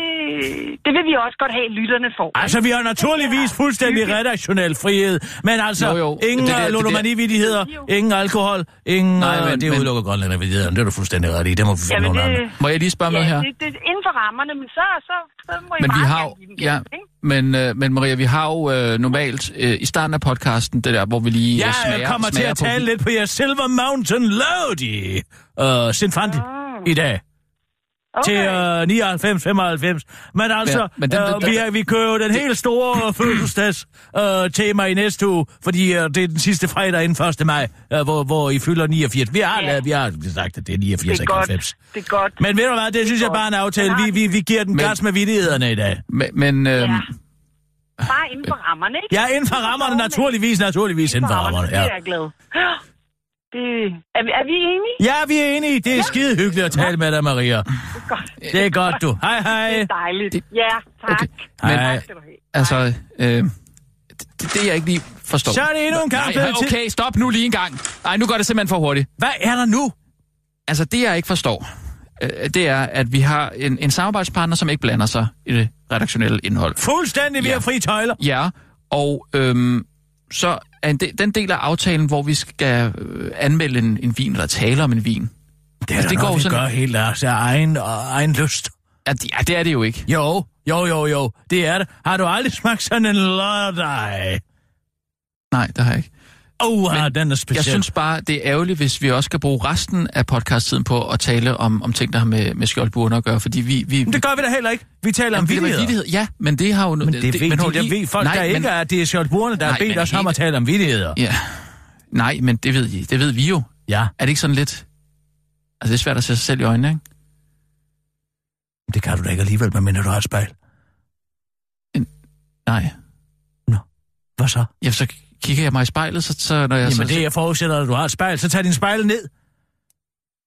Det, det vil vi også godt have, lytterne får. Altså, vi har naturligvis fuldstændig redaktionel frihed, men altså, Jo, jo. ingen er er ludomani-vidigheder, ingen alkohol, ingen... Nej, Nej, men- det men- udelukker grønlændervidigheder, det er du fuldstændig ret i, det må vi finde andre. det, må jeg lige spørge ja, noget her? det, det, er inden for rammerne, men så, så, så må I Men vi meget har gerne jo, give dem ja, ikke? men, øh, men Maria, vi har jo øh, normalt øh, i starten af podcasten, det der, hvor vi lige Ja, øh, smager, jeg kommer til smager at på- tale lidt på jeres Silver Mountain Lodi uh, Sinfandi i dag. Okay. til øh, 99-95. Men altså, Ja, men den- den, den- øh, vi, er- vi kører jo den helt store fødselsdags øh, tema i næste uge, fordi øh, det er den sidste fredag inden 1. maj, øh, hvor, hvor I fylder 89. Vi har, Ja. vi har sagt, at det er 89 Det er godt. 90. Det er godt. Men ved du hvad, det synes jeg godt. bare er en aftale. Vi, vi, vi giver den Men- gas med vidighederne i dag. Men, men øh, Ja. Bare inden for rammerne, ikke? Ja, inden for rammerne, naturligvis, naturligvis inden for rammerne. Det Ja. er jeg glad. Det, er, vi, er vi enige? ja, vi er enige. Det er skide hyggeligt at tale med dig, Maria. Det er godt. Det er godt, du. Hej, Det hej. er dejligt. Det- Ja, tak. Okay. Men- Tak skal du have. altså, øh, det, det jeg ikke lige forstår. Så er det endnu en kamp. Nej, okay, stop nu lige en gang. Nej, nu går det simpelthen for hurtigt. Hvad er der nu? Altså, det jeg ikke forstår, øh, det er, at vi har en, en samarbejdspartner, som ikke blander sig i det redaktionelle indhold. Fuldstændig ved Ja. at fri tøjler. Ja, og øhm, så er en de, den del af aftalen, hvor vi skal øh, anmelde en, en vin, eller tale om en vin. Det er Altså, altså, det det går noget, vi sådan- gør helt af af egen, og egen lyst. Ja, det, ja, det er det jo ikke. Jo, jo, jo, jo. Det er det. Har du aldrig smagt sådan en lørdag? Nej, det har jeg ikke. Oh, den er speciel. Jeg synes bare, det er ærgerligt, hvis vi også skal bruge resten af podcast-tiden på at tale om, om ting, der har med, med skjoldburner at gøre, fordi vi... vi men det gør vi da heller ikke. Vi taler om vittigheder. vittigheder. Ja, men det har jo... Men det, det ved, men de, jeg ved folk, nej, der men, ikke er, at det er skjoldburner, der har bedt os om at tale om vittigheder. Ja. Nej, men det ved, I, det ved vi jo. Ja. Er det ikke sådan lidt... Altså, det er svært at se sig selv i øjnene, ikke? Det kan du da ikke alligevel, medmindre du har et spejl. En... Nej. Nå, hvad så? Ja, så kigger jeg mig i spejlet, så, så når jeg... Jamen så, det, jeg forudsætter, at du har et spejl, så tag din spejl ned.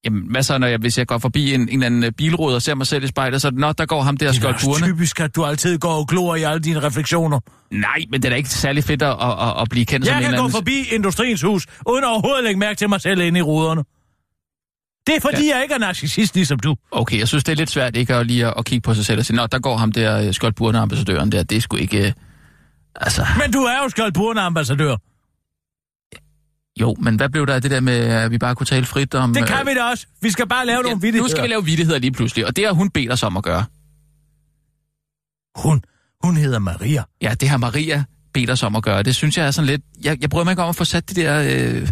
Jamen, hvad så, når jeg, hvis jeg går forbi en, en eller anden bilrude og ser mig selv i spejlet, så nå, der går ham der skål Det er typisk, at du altid går og glor i alle dine refleksioner. Nej, men det er da ikke særlig fedt at, at, at blive kendt jeg som en eller anden... Jeg kan gå forbi industriens hus, uden overhovedet at lægge mærke til mig selv inde i ruderne. Det er fordi, ja. jeg ikke er narcissist ligesom du. Okay, jeg synes, det er lidt svært ikke at lige at, at kigge på sig selv og sige, nå, der går ham der skjoldburne ambassadøren der, det er sgu ikke... Altså... Men du er jo skjoldburne ambassadør. Jo, men hvad blev der af det der med, at vi bare kunne tale frit om... Det kan øh... vi da også. Vi skal bare lave ja, nogle vittigheder. Nu skal vi lave vittigheder lige pludselig, og det har hun bedt os om at gøre. Hun? Hun hedder Maria. Ja, det har Maria bedt os om at gøre. Det synes jeg er sådan lidt... Jeg, jeg bryder mig ikke om at få sat de der... Øh...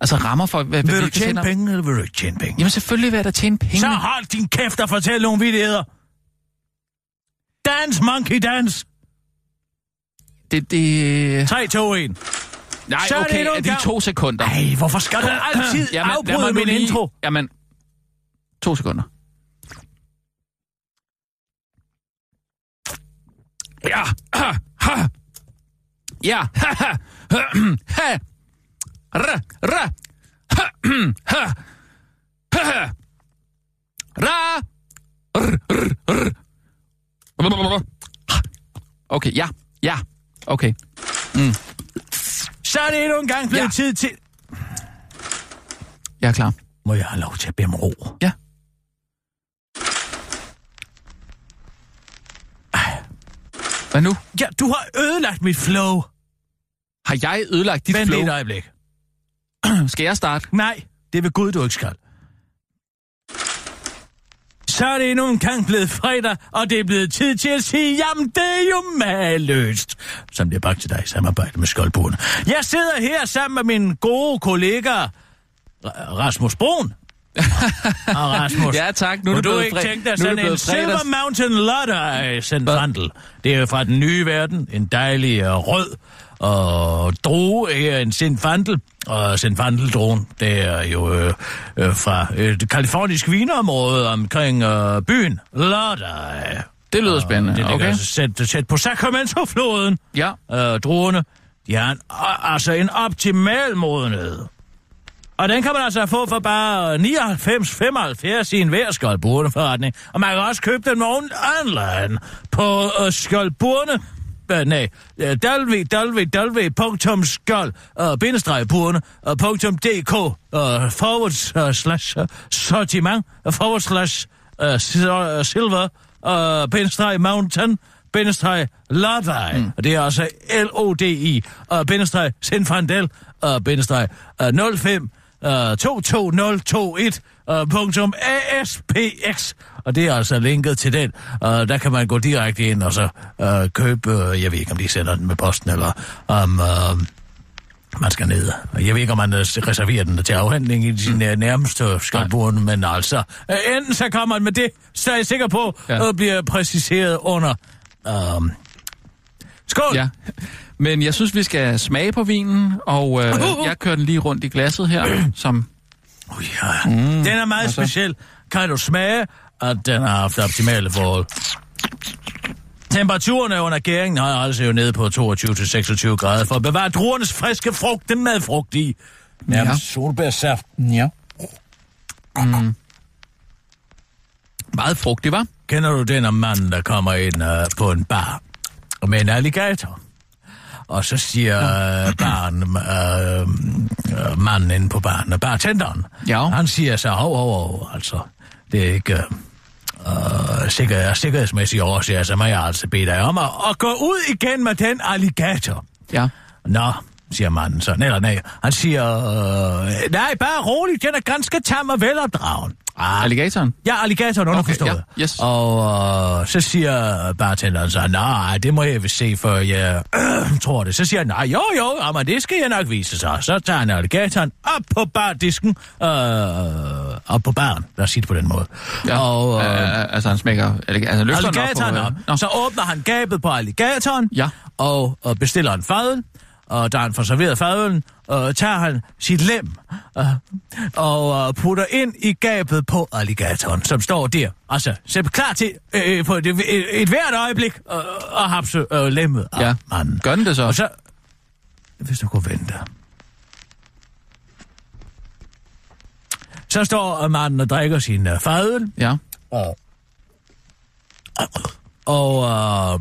Altså rammer for... Hvad, vil du tjene penge, eller vil du ikke tjene penge? Jamen selvfølgelig vil jeg da tjene penge. Så hold din kæft og fortæl nogle vittigheder. Dance, monkey, dance. Det, det... 3, 2, 1. Nej, så okay, er, det er de to sekunder. Nej, hvorfor skal du altid Jamen, afbryde min lige... intro? Jamen, to sekunder. Ja, ha, ha. Ja, ha, ha. ha. Ra, ra. Ha, ha. Ha, Ra. R, r, r. Okay, ja, ja, okay. Mm. Så er det endnu en gang blevet ja. tid til... Jeg er klar. Må jeg have lov til at bede om ro? Ja. Hvad nu? Ja, du har ødelagt mit flow. Har jeg ødelagt dit Vent flow? Vent et øjeblik. skal jeg starte? Nej, det ved Gud, du ikke skal. Så er det endnu en gang blevet fredag, og det er blevet tid til at sige, jamen det er jo maløst. Som det er bagt til dig i samarbejde med Skoldbordene. Jeg sidder her sammen med min gode kollega, Rasmus Brun. og Rasmus. ja tak, nu er du, du ikke tænkt dig sådan en Silver Mountain Lotte Sendfandel. Det er jo fra den nye verden. En dejlig uh, rød og droge er en Sinfandel, og Sinfandel-drogen, det er jo øh, øh, fra et kalifornisk vinområde omkring øh, byen Lotte. Det lyder spændende, det okay. altså sæt, på Sacramento-floden. Ja. Øh, druerne, de har en, altså en optimal modenhed. Og den kan man altså få for bare 99,75 i en hver skoldburne-forretning. Og man kan også købe den online på uh, skoldburne uh, nej, www.skjold-burne.dk uh, forward uh, slash uh, sortiment uh, forward slash silver uh, bindestreg mountain bindestreg Lodvej. Mm. Og det er altså L-O-D-I uh, bindestreg Sinfandel uh, bindestreg uh, 05 uh, 22021 uh, punktum ASPX. Og det er altså linket til den. Uh, der kan man gå direkte ind og så uh, købe, uh, jeg ved ikke om de sender den med posten, eller om uh, man skal ned. Jeg ved ikke om man uh, reserverer den til afhandling i sin uh, nærmeste skaldbord, men altså, uh, enten så kommer man med det, så er jeg sikker på, ja. uh, bliver præciseret under... Uh, skål! Ja. Men jeg synes, vi skal smage på vinen, og øh, jeg kører den lige rundt i glasset her, som... Oh, ja. mm, den er meget altså. speciel. Kan du smage, at den har haft optimale forhold? Temperaturen under gæringen har altså jo nede på 22-26 grader for at bevare druernes friske frugt, den madfrugt i. Nærmest ja. solbærsaft. Ja. Mm. Meget frugtig, var. Kender du den mand, der kommer ind uh, på en bar med en alligator? Og så siger øh, barn, øh, øh, manden inde på barnet, bartenderen, ja. han siger så, hov, hov, hov, altså, det er ikke... Øh, sikker, sikkerhedsmæssige årsager, så må jeg altså bede dig om at, at gå ud igen med den alligator. Ja. Nå, siger manden så. Nej, nej, han siger, øh, nej, bare roligt, den er ganske tam og velopdragen. Ah. Alligatoren? Ja, alligatoren underforstået. Okay, ja. yes. Og øh, så siger bartenderen så, nej, det må jeg vil se, for jeg øh, tror det. Så siger han, nej, jo, jo, jamen, det skal jeg nok vise sig. Så tager han alligatoren op på bardisken, øh, op på baren, lad os sige det på den måde. Ja, og, øh, øh, altså han smækker, altså løfter alligatoren op. På, op. Så åbner han gabet på alligatoren, ja. og, og bestiller en fadøl og da han får serveret fadølen, øh, tager han sit lem øh, og øh, putter ind i gabet på alligatoren, som står der. Altså, så klar til øh, på et, et, et hvert øjeblik øh, at hapse øh, lemmet af ja. manden. Gør den det så? Og så, hvis du kunne vente. Så står manden og drikker sin øh, fadøl. Ja. Og, og øh,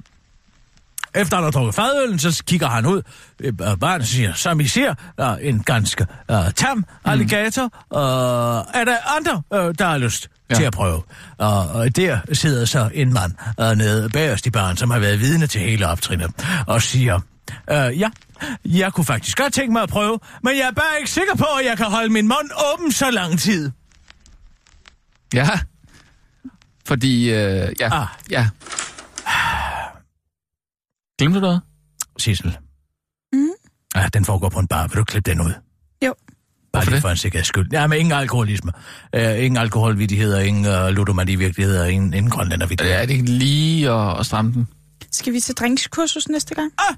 efter han har drukket fadølen, så kigger han ud øh, barnet siger, som I ser, uh, en ganske uh, tam alligator. Mm. Uh, er der andre, uh, der har lyst ja. til at prøve? Og der sidder så en mand uh, nede bagerst i barn, som har været vidne til hele optrinnet, og siger, uh, ja, jeg kunne faktisk godt tænke mig at prøve, men jeg er bare ikke sikker på, at jeg kan holde min mund åben så lang tid. Ja, fordi, øh, ja, ah. ja. Glemte du noget? Sissel. Mm. Ja, den foregår på en bar. Vil du klippe den ud? Jo. Bare lige for en sikkerheds skyld. Ja, men ingen alkoholisme. Uh, ingen alkoholvidigheder, ingen uh, ludomani-virkeligheder, ingen, ingen grønlændervidigheder. Ja, er det ikke lige at, at stramme den? Skal vi til drinkskursus næste gang? Ah!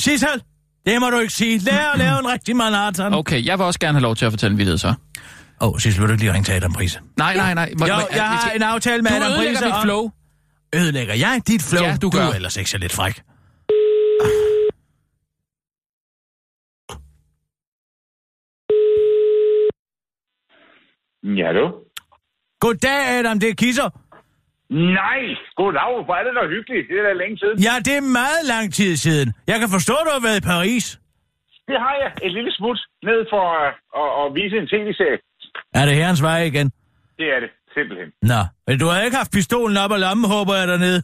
Sissel! Det må du ikke sige. Lær at lave en rigtig manhattan. Okay, jeg vil også gerne have lov til at fortælle en vildhed så. Åh, oh, Sissel, vil du ikke lige ringe til Adam Prise? Nej, nej, nej. Må, jo, jeg har en aftale med du Adam Prise. Du ødelægger mit flow. Ødelægger jeg dit flow? Ja, du gør. Du er ellers ikke så lidt fræk. Ja, du. Goddag, Adam. Det er Kisser. Nej, goddag. Hvor er det da hyggeligt. Det er da længe siden. Ja, det er meget lang tid siden. Jeg kan forstå, at du har været i Paris. Det har jeg. Et lille smut ned for at, at, at vise en tv-serie. Er det herrens vej igen? Det er det, simpelthen. Nå, men du har ikke haft pistolen op og lommen, håber jeg, dernede?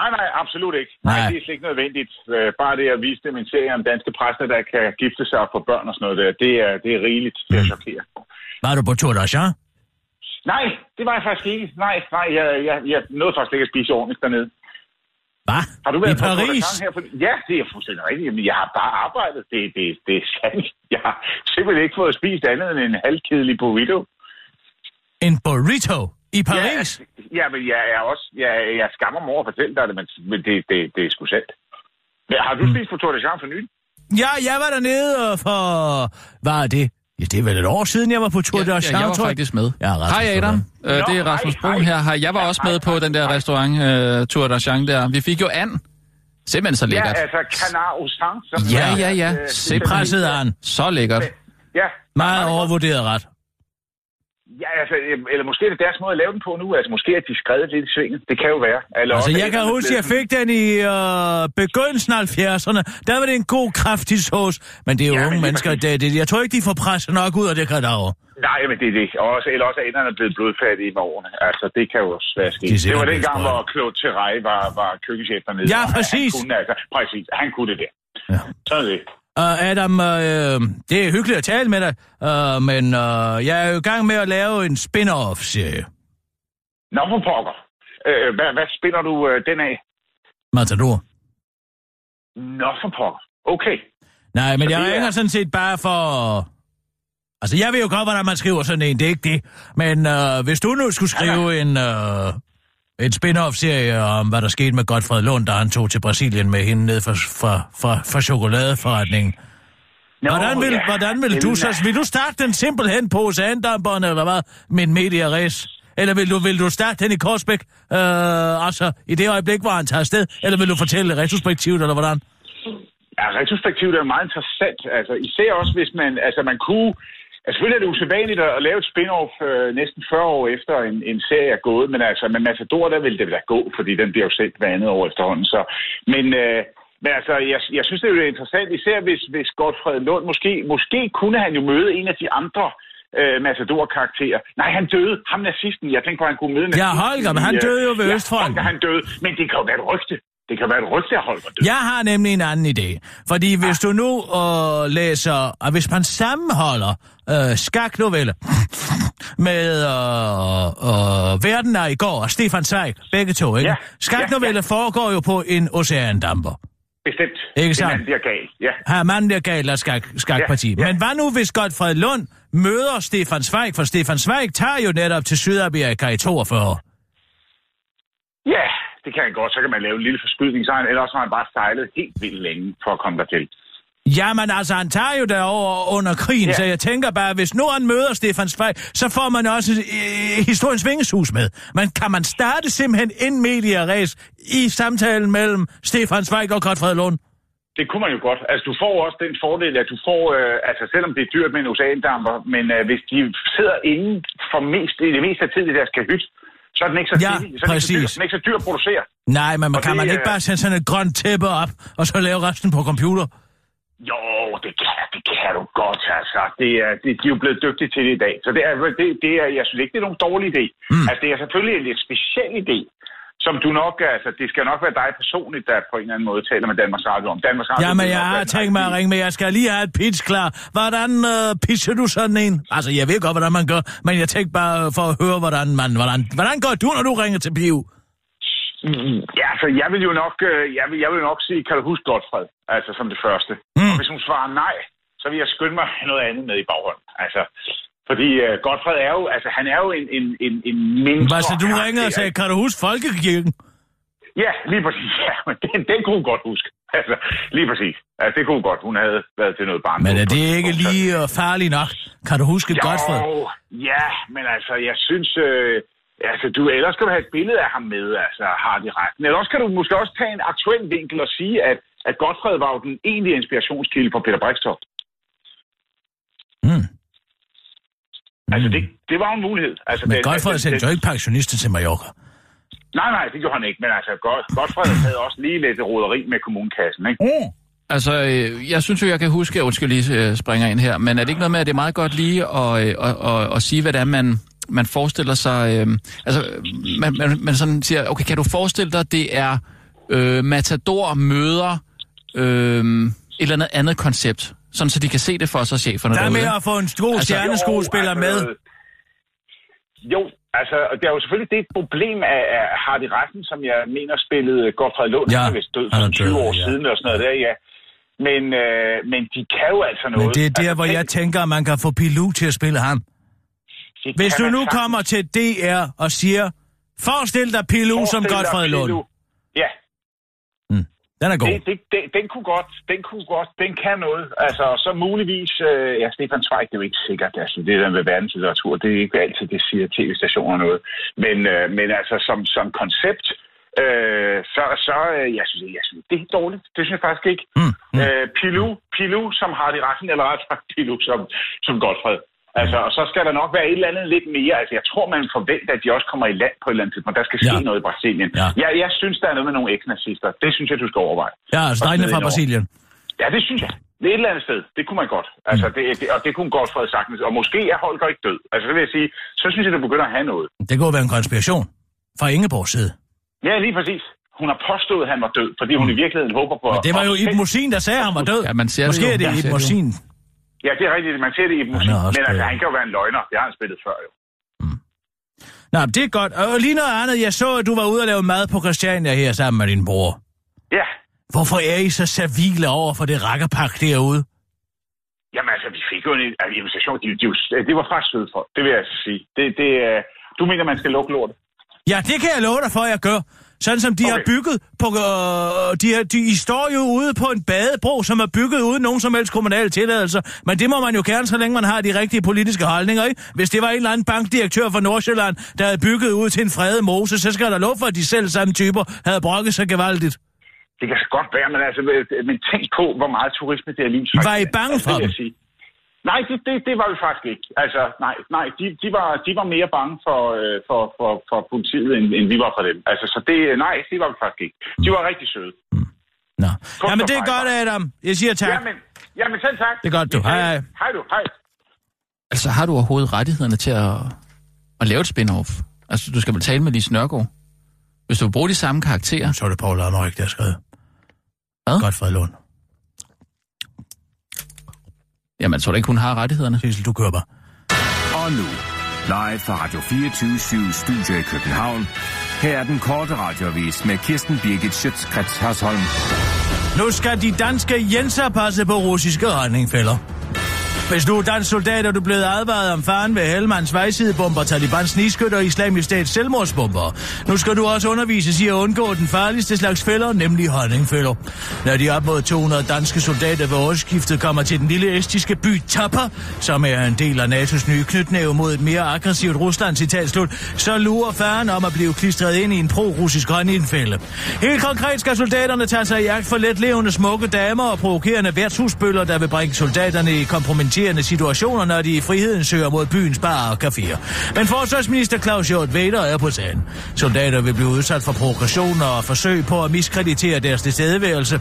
Nej, nej, absolut ikke. Nej. nej det er slet ikke nødvendigt. Øh, bare det at vise dem en serie om danske præster, der kan gifte sig få børn og sådan noget der, det er, det er rigeligt til at chokere. Var du på Tour d'Argent? Nej, det var jeg faktisk ikke. Nej, nej, jeg, jeg, jeg nåede faktisk ikke at spise ordentligt dernede. Hvad? Har du været I Paris? Her for... Ja, det er fuldstændig rigtigt. Jamen, jeg har bare arbejdet. Det, det, det er sandt. Jeg har simpelthen ikke fået spist andet end en halvkedelig burrito. En burrito? I Paris? Ja, ja men jeg er også... Jeg, jeg skammer mig over at fortælle dig det, men, men det, det, det er sgu sandt. Har du mm. spist på Tour de France for nylig? Ja, jeg var dernede for... Hvad er det? Ja, det er vel et år siden, jeg var på Tour ja, de Ja, jeg var faktisk med. Ja, hej Adam, øh, det er Rasmus Brun her. Hej. Jeg var også med på den der restaurant uh, Tour d'Argent der. Vi fik jo and. Simpelthen så lækkert. Ja, altså canard au sang. Ja, ja, ja. Simpelthen presset an. Så lækkert. Ja. Meget overvurderet ret. Ja, altså, eller måske er det deres måde at lave den på nu. Altså, måske er de skrevet lidt i svinget. Det kan jo være. Eller altså, jeg kan huske, at jeg fik den i øh, begyndelsen af 70'erne. Der var det en god, kraftig sauce. Men det er jo ja, unge mennesker. Det, det, jeg tror ikke, de får presset nok ud af det kadaver. Nej, men det er det. Og også, eller også er enderne blevet blodfattige med årene. Altså, det kan jo også være skidt. Det var dengang, hvor Claude Terrej var, var køkkenchef dernede. Ja, præcis. Han kunne, altså, præcis. Han kunne det der. Ja. Sådan det. Uh, Adam, uh, det er hyggeligt at tale med dig, uh, men uh, jeg er jo i gang med at lave en spin-off-serie. Nå, for pokker. Uh, hvad, hvad spiller du uh, den af? Matador. Nå, for pokker. Okay. Nej, men Så jeg er- ringer sådan set bare for... Altså, jeg ved jo godt, hvordan man skriver sådan en, det er ikke det. Men uh, hvis du nu skulle skrive en... Uh, en spin-off-serie om, hvad der skete med Godfred Lund, da han tog til Brasilien med hende ned fra, fra, fra, fra chokoladeforretningen. Nå, Hvordan vil, ja. hvordan vil du så... Vil du starte den simpelthen på Oceandamperen, eller hvad? Med en medieræs? Eller vil du, vil du starte den i Korsbæk? Øh, altså, i det øjeblik, hvor han tager afsted? Eller vil du fortælle retrospektivt, eller hvordan? Ja, retrospektivt er meget interessant. Altså, især også, hvis man... Altså, man kunne... Altså, selvfølgelig er det usædvanligt at, lave et spin-off øh, næsten 40 år efter en, en serie er gået, men altså med Matador, der vil det da gå, fordi den bliver jo sendt hver andet år efterhånden. Så. Men, øh, men altså, jeg, jeg synes, det er jo interessant, især hvis, hvis Godfred Lund, måske, måske kunne han jo møde en af de andre øh, Matador-karakterer. Nej, han døde. Ham nazisten. Jeg tænkte på, at han kunne møde Ja, Holger, men han øh, døde jo ved ja, Østfronten. Holger, han døde. Men det kan jo være et rygte. Det kan være et rygte af Holger død. Jeg har nemlig en anden idé. Fordi hvis du nu øh, læser, og hvis man sammenholder øh, skaknovelle med øh, øh, Verden er i går og Stefan Zweig, begge to, ikke? Ja, Skaknovelle ja, foregår jo på en oceandamper. Bestemt. Ikke sandt? Det mand bliver gal. Ja. Her manden bliver galt af skak, skakparti. Ja, Ja, ja. ja. Men hvad nu, hvis Godfred Lund møder Stefan Zweig? For Stefan Zweig tager jo netop til Sydamerika i 42. ja, det kan han godt. Så kan man lave en lille forskydning, så han, ellers har han bare sejlet helt vildt længe for at komme dertil. Jamen altså, han tager jo derover under krigen, ja. Så jeg tænker bare, hvis nu han møder Stefan Zweig, så får man også øh, historiens vingeshus med. Men kan man starte simpelthen en media race i samtalen mellem Stefan Zweig og Godfred Lund? Det kunne man jo godt. Altså, du får også den fordel, at du får, øh, altså selvom det er dyrt med en oceandamper, men øh, hvis de sidder inden for mest, det meste af tiden i deres kahyt, så er den ikke så, Ja, billig, så er så, dyr, den er ikke så dyr at producere. Nej, men man, Og kan det, man ikke øh, bare sætte sådan et grønt tæppe op, og så lave resten på computer? Jo, det kan, det kan du godt, altså. Det er, det, de er jo blevet dygtige til det i dag. Så det er, det, det er, jeg synes ikke, det er nogen dårlig idé. Mm. Altså, det er selvfølgelig en lidt speciel idé, som du nok, altså, det skal nok være dig personligt, der på en eller anden måde taler med Danmarks Radio om. Danmarks Radio Jamen, jeg har tænkt mig at ringe, men jeg skal lige have et pitch klar. Hvordan øh, pitcher du sådan en? Altså, jeg ved godt, hvordan man gør, men jeg tænkte bare for at høre, hvordan man... Hvordan, hvordan gør du, når du ringer til Piv? Ja, altså, jeg vil jo nok, øh, jeg vil, jeg vil nok sige, kan du huske Godfred? Altså, som det første. Mm. Og hvis hun svarer nej, så vil jeg skynde mig noget andet med i baghånden. Altså, fordi uh, Godfred er jo, altså, han er jo en, en, en, en mindre... Hvad så, du ringer og sagde, kan du huske Folkekirken? Ja, lige præcis. Ja, men den, den kunne hun godt huske. Altså, lige præcis. Altså, det kunne hun godt. Hun havde været til noget barn. Men er det ikke lige øh, farligt nok? Kan du huske jo, Godfred? ja, men altså, jeg synes... Øh, altså, du, ellers skal du have et billede af ham med, altså, har de retten. Eller også kan du måske også tage en aktuel vinkel og sige, at, at Godfred var jo den egentlige inspirationskilde for Peter Brikstoft. Mm. Altså, det, det var en mulighed. Altså, Men det- Godfred sendte det- jo ikke pensionister til Mallorca. Nej, nej, det gjorde han ikke. Men altså, God, Godfred havde også lige lidt roderi med kommunekassen, ikke? Mm. Altså, øh, jeg synes jo, jeg kan huske, undskyld lige øh, springer ind her, men er det ikke noget med, at det er meget godt lige at, øh, at, at, at sige, hvad det er, man, man forestiller sig... Øh, altså, man, man, man sådan siger, okay, kan du forestille dig, det er øh, Matador møder øh, et eller andet andet koncept, sådan så de kan se det for sig, cheferne Der er derude? med at få en god Altså, stjerneskuespiller med. altså, Jo, altså, det er jo selvfølgelig det problem af, af Hardy Retten, som jeg mener spillede Godfred Lund. Ja, vist død for er 20 død, år ja. siden og sådan noget der, ja. Men, øh, men de kan jo altså noget. Men det er der, altså, hvor jeg tænker, at man kan få Pilou til at spille ham. Hvis du nu sagtens. kommer til DR og siger, forestil dig Pilou som Forestil dig Godfred Lund. Ja, Den er god. det, det, det, den kunne godt, den kunne godt, den kan noget. Altså, så muligvis, øh, ja, Stefan Zweig, det er jo ikke sikkert, altså, det der med verdenslitteratur, det er ikke altid, det siger tv-stationer noget. Men, øh, men altså, som, som koncept, øh, så, så øh, jeg synes, jeg synes, det er dårligt. Det synes jeg faktisk ikke. Mm, mm. Øh, Pilou, Pilou, som har det retten, eller ret sagt Pilou, som, som Godfred. Altså, og så skal der nok være et eller andet lidt mere. Altså, jeg tror, man forventer, at de også kommer i land på et eller andet tidspunkt. Der skal ske Ja. noget i Brasilien. Ja. Jeg, jeg synes, der er noget med nogle eks-nazister. Det synes jeg, du skal overveje. Ja, altså smide fra. Brasilien. Ja, det synes jeg. Det er et eller andet sted. Det kunne man godt. Altså, Mm. det, det, og det kunne Godfred sagtens. Og måske er Holger ikke død. Altså, det vil jeg sige, så synes jeg, det begynder at have noget. Det kunne være en konspiration fra Ingeborgs side. Ja, lige præcis. Hun har påstået, at han var død, fordi hun i virkeligheden håber på... Mm. Men det var jo Ibn Mosin, der sagde, at han var død. Ja, man ser det Måske jo. er det Ibn det. Mosin. Ja, det er rigtigt. Man ser det i musik. Men altså, han kan jo være en løgner. Det har han spillet før, jo. Nå, men det er godt. Og lige noget andet. Jeg så, at du var ude og lave mad på Christiania her sammen med din bror. Ja. Hvorfor er I så servile over for det rakkerpak derude? Jamen altså, vi fik jo en altså, invitation. De, de, de, det var faktisk søde for. Det vil jeg altså sige. Det, det, øh, du mener, man skal lukke lortet? Ja, det kan jeg love dig for, at jeg gør. Sådan som de okay. har bygget på... Øh, de, har, de I står jo ude på en badebro, som er bygget uden nogen som helst kommunale tilladelser. Men det må man jo gerne, så længe man har de rigtige politiske holdninger, ikke? Hvis det var en eller anden bankdirektør fra Nordsjælland, der havde bygget ud til en fredet mose, så skal der lov for, at de selv samme typer havde brokket sig gevaldigt. Det kan så godt være, men altså, men tænk på, hvor meget turisme det er lige. Var I bange for det vil dem? Nej, det, det, det var vi faktisk ikke. Altså, nej, nej de, de, var, de var mere bange for, øh, for, for, for politiet, end, end vi var for dem. Altså, så det, nej, det var vi faktisk ikke. De var rigtig søde. Nå. Kom Jamen, det er godt. Adam. Jeg siger tak. Jamen, jamen selv tak. Det er godt, du. Hej, hej. Hej du, hej. Altså, har du overhovedet rettighederne til at, at lave et spin-off? Altså, du skal vel tale med Lise Nørgaard? Hvis du bruger de samme karakterer... Så er det Paul Amrik, der har skrevet. Hvad? Godfred Lund. Jamen, tror du ikke, hun har rettighederne? Sissel, du bare. Og nu, live fra Radio 24 Studio i København. Her er den korte radiovis med Kirsten Birgit Schøtzgrads Hasholm. Nu skal de danske jenser passe på russiske retningfælder. Hvis du er dansk soldat, er du blevet advaret om faren ved Helmans vejsidebomber, Talibans sniskytter og islamisk stats selvmordsbomber. Nu skal du også undervises i at undgå den farligste slags fælder, nemlig honningfælder. Når de op mod 200 danske soldater ved årsskiftet kommer til den lille estiske by Tapper, som er en del af NATO's nye knytnæve mod et mere aggressivt Rusland, citat slut, så lurer faren om at blive klistret ind i en pro-russisk honningfælde. Helt konkret skal soldaterne tage sig i jagt for let levende smukke damer og provokerende værtshusbøller, der vil bringe soldaterne i kompromitterende situationer, når de i friheden søger mod byens bar og caféer. Men forsvarsminister Claus Hjort Vader er på sagen. Soldater vil blive udsat for provokationer og forsøg på at miskreditere deres tilstedeværelse.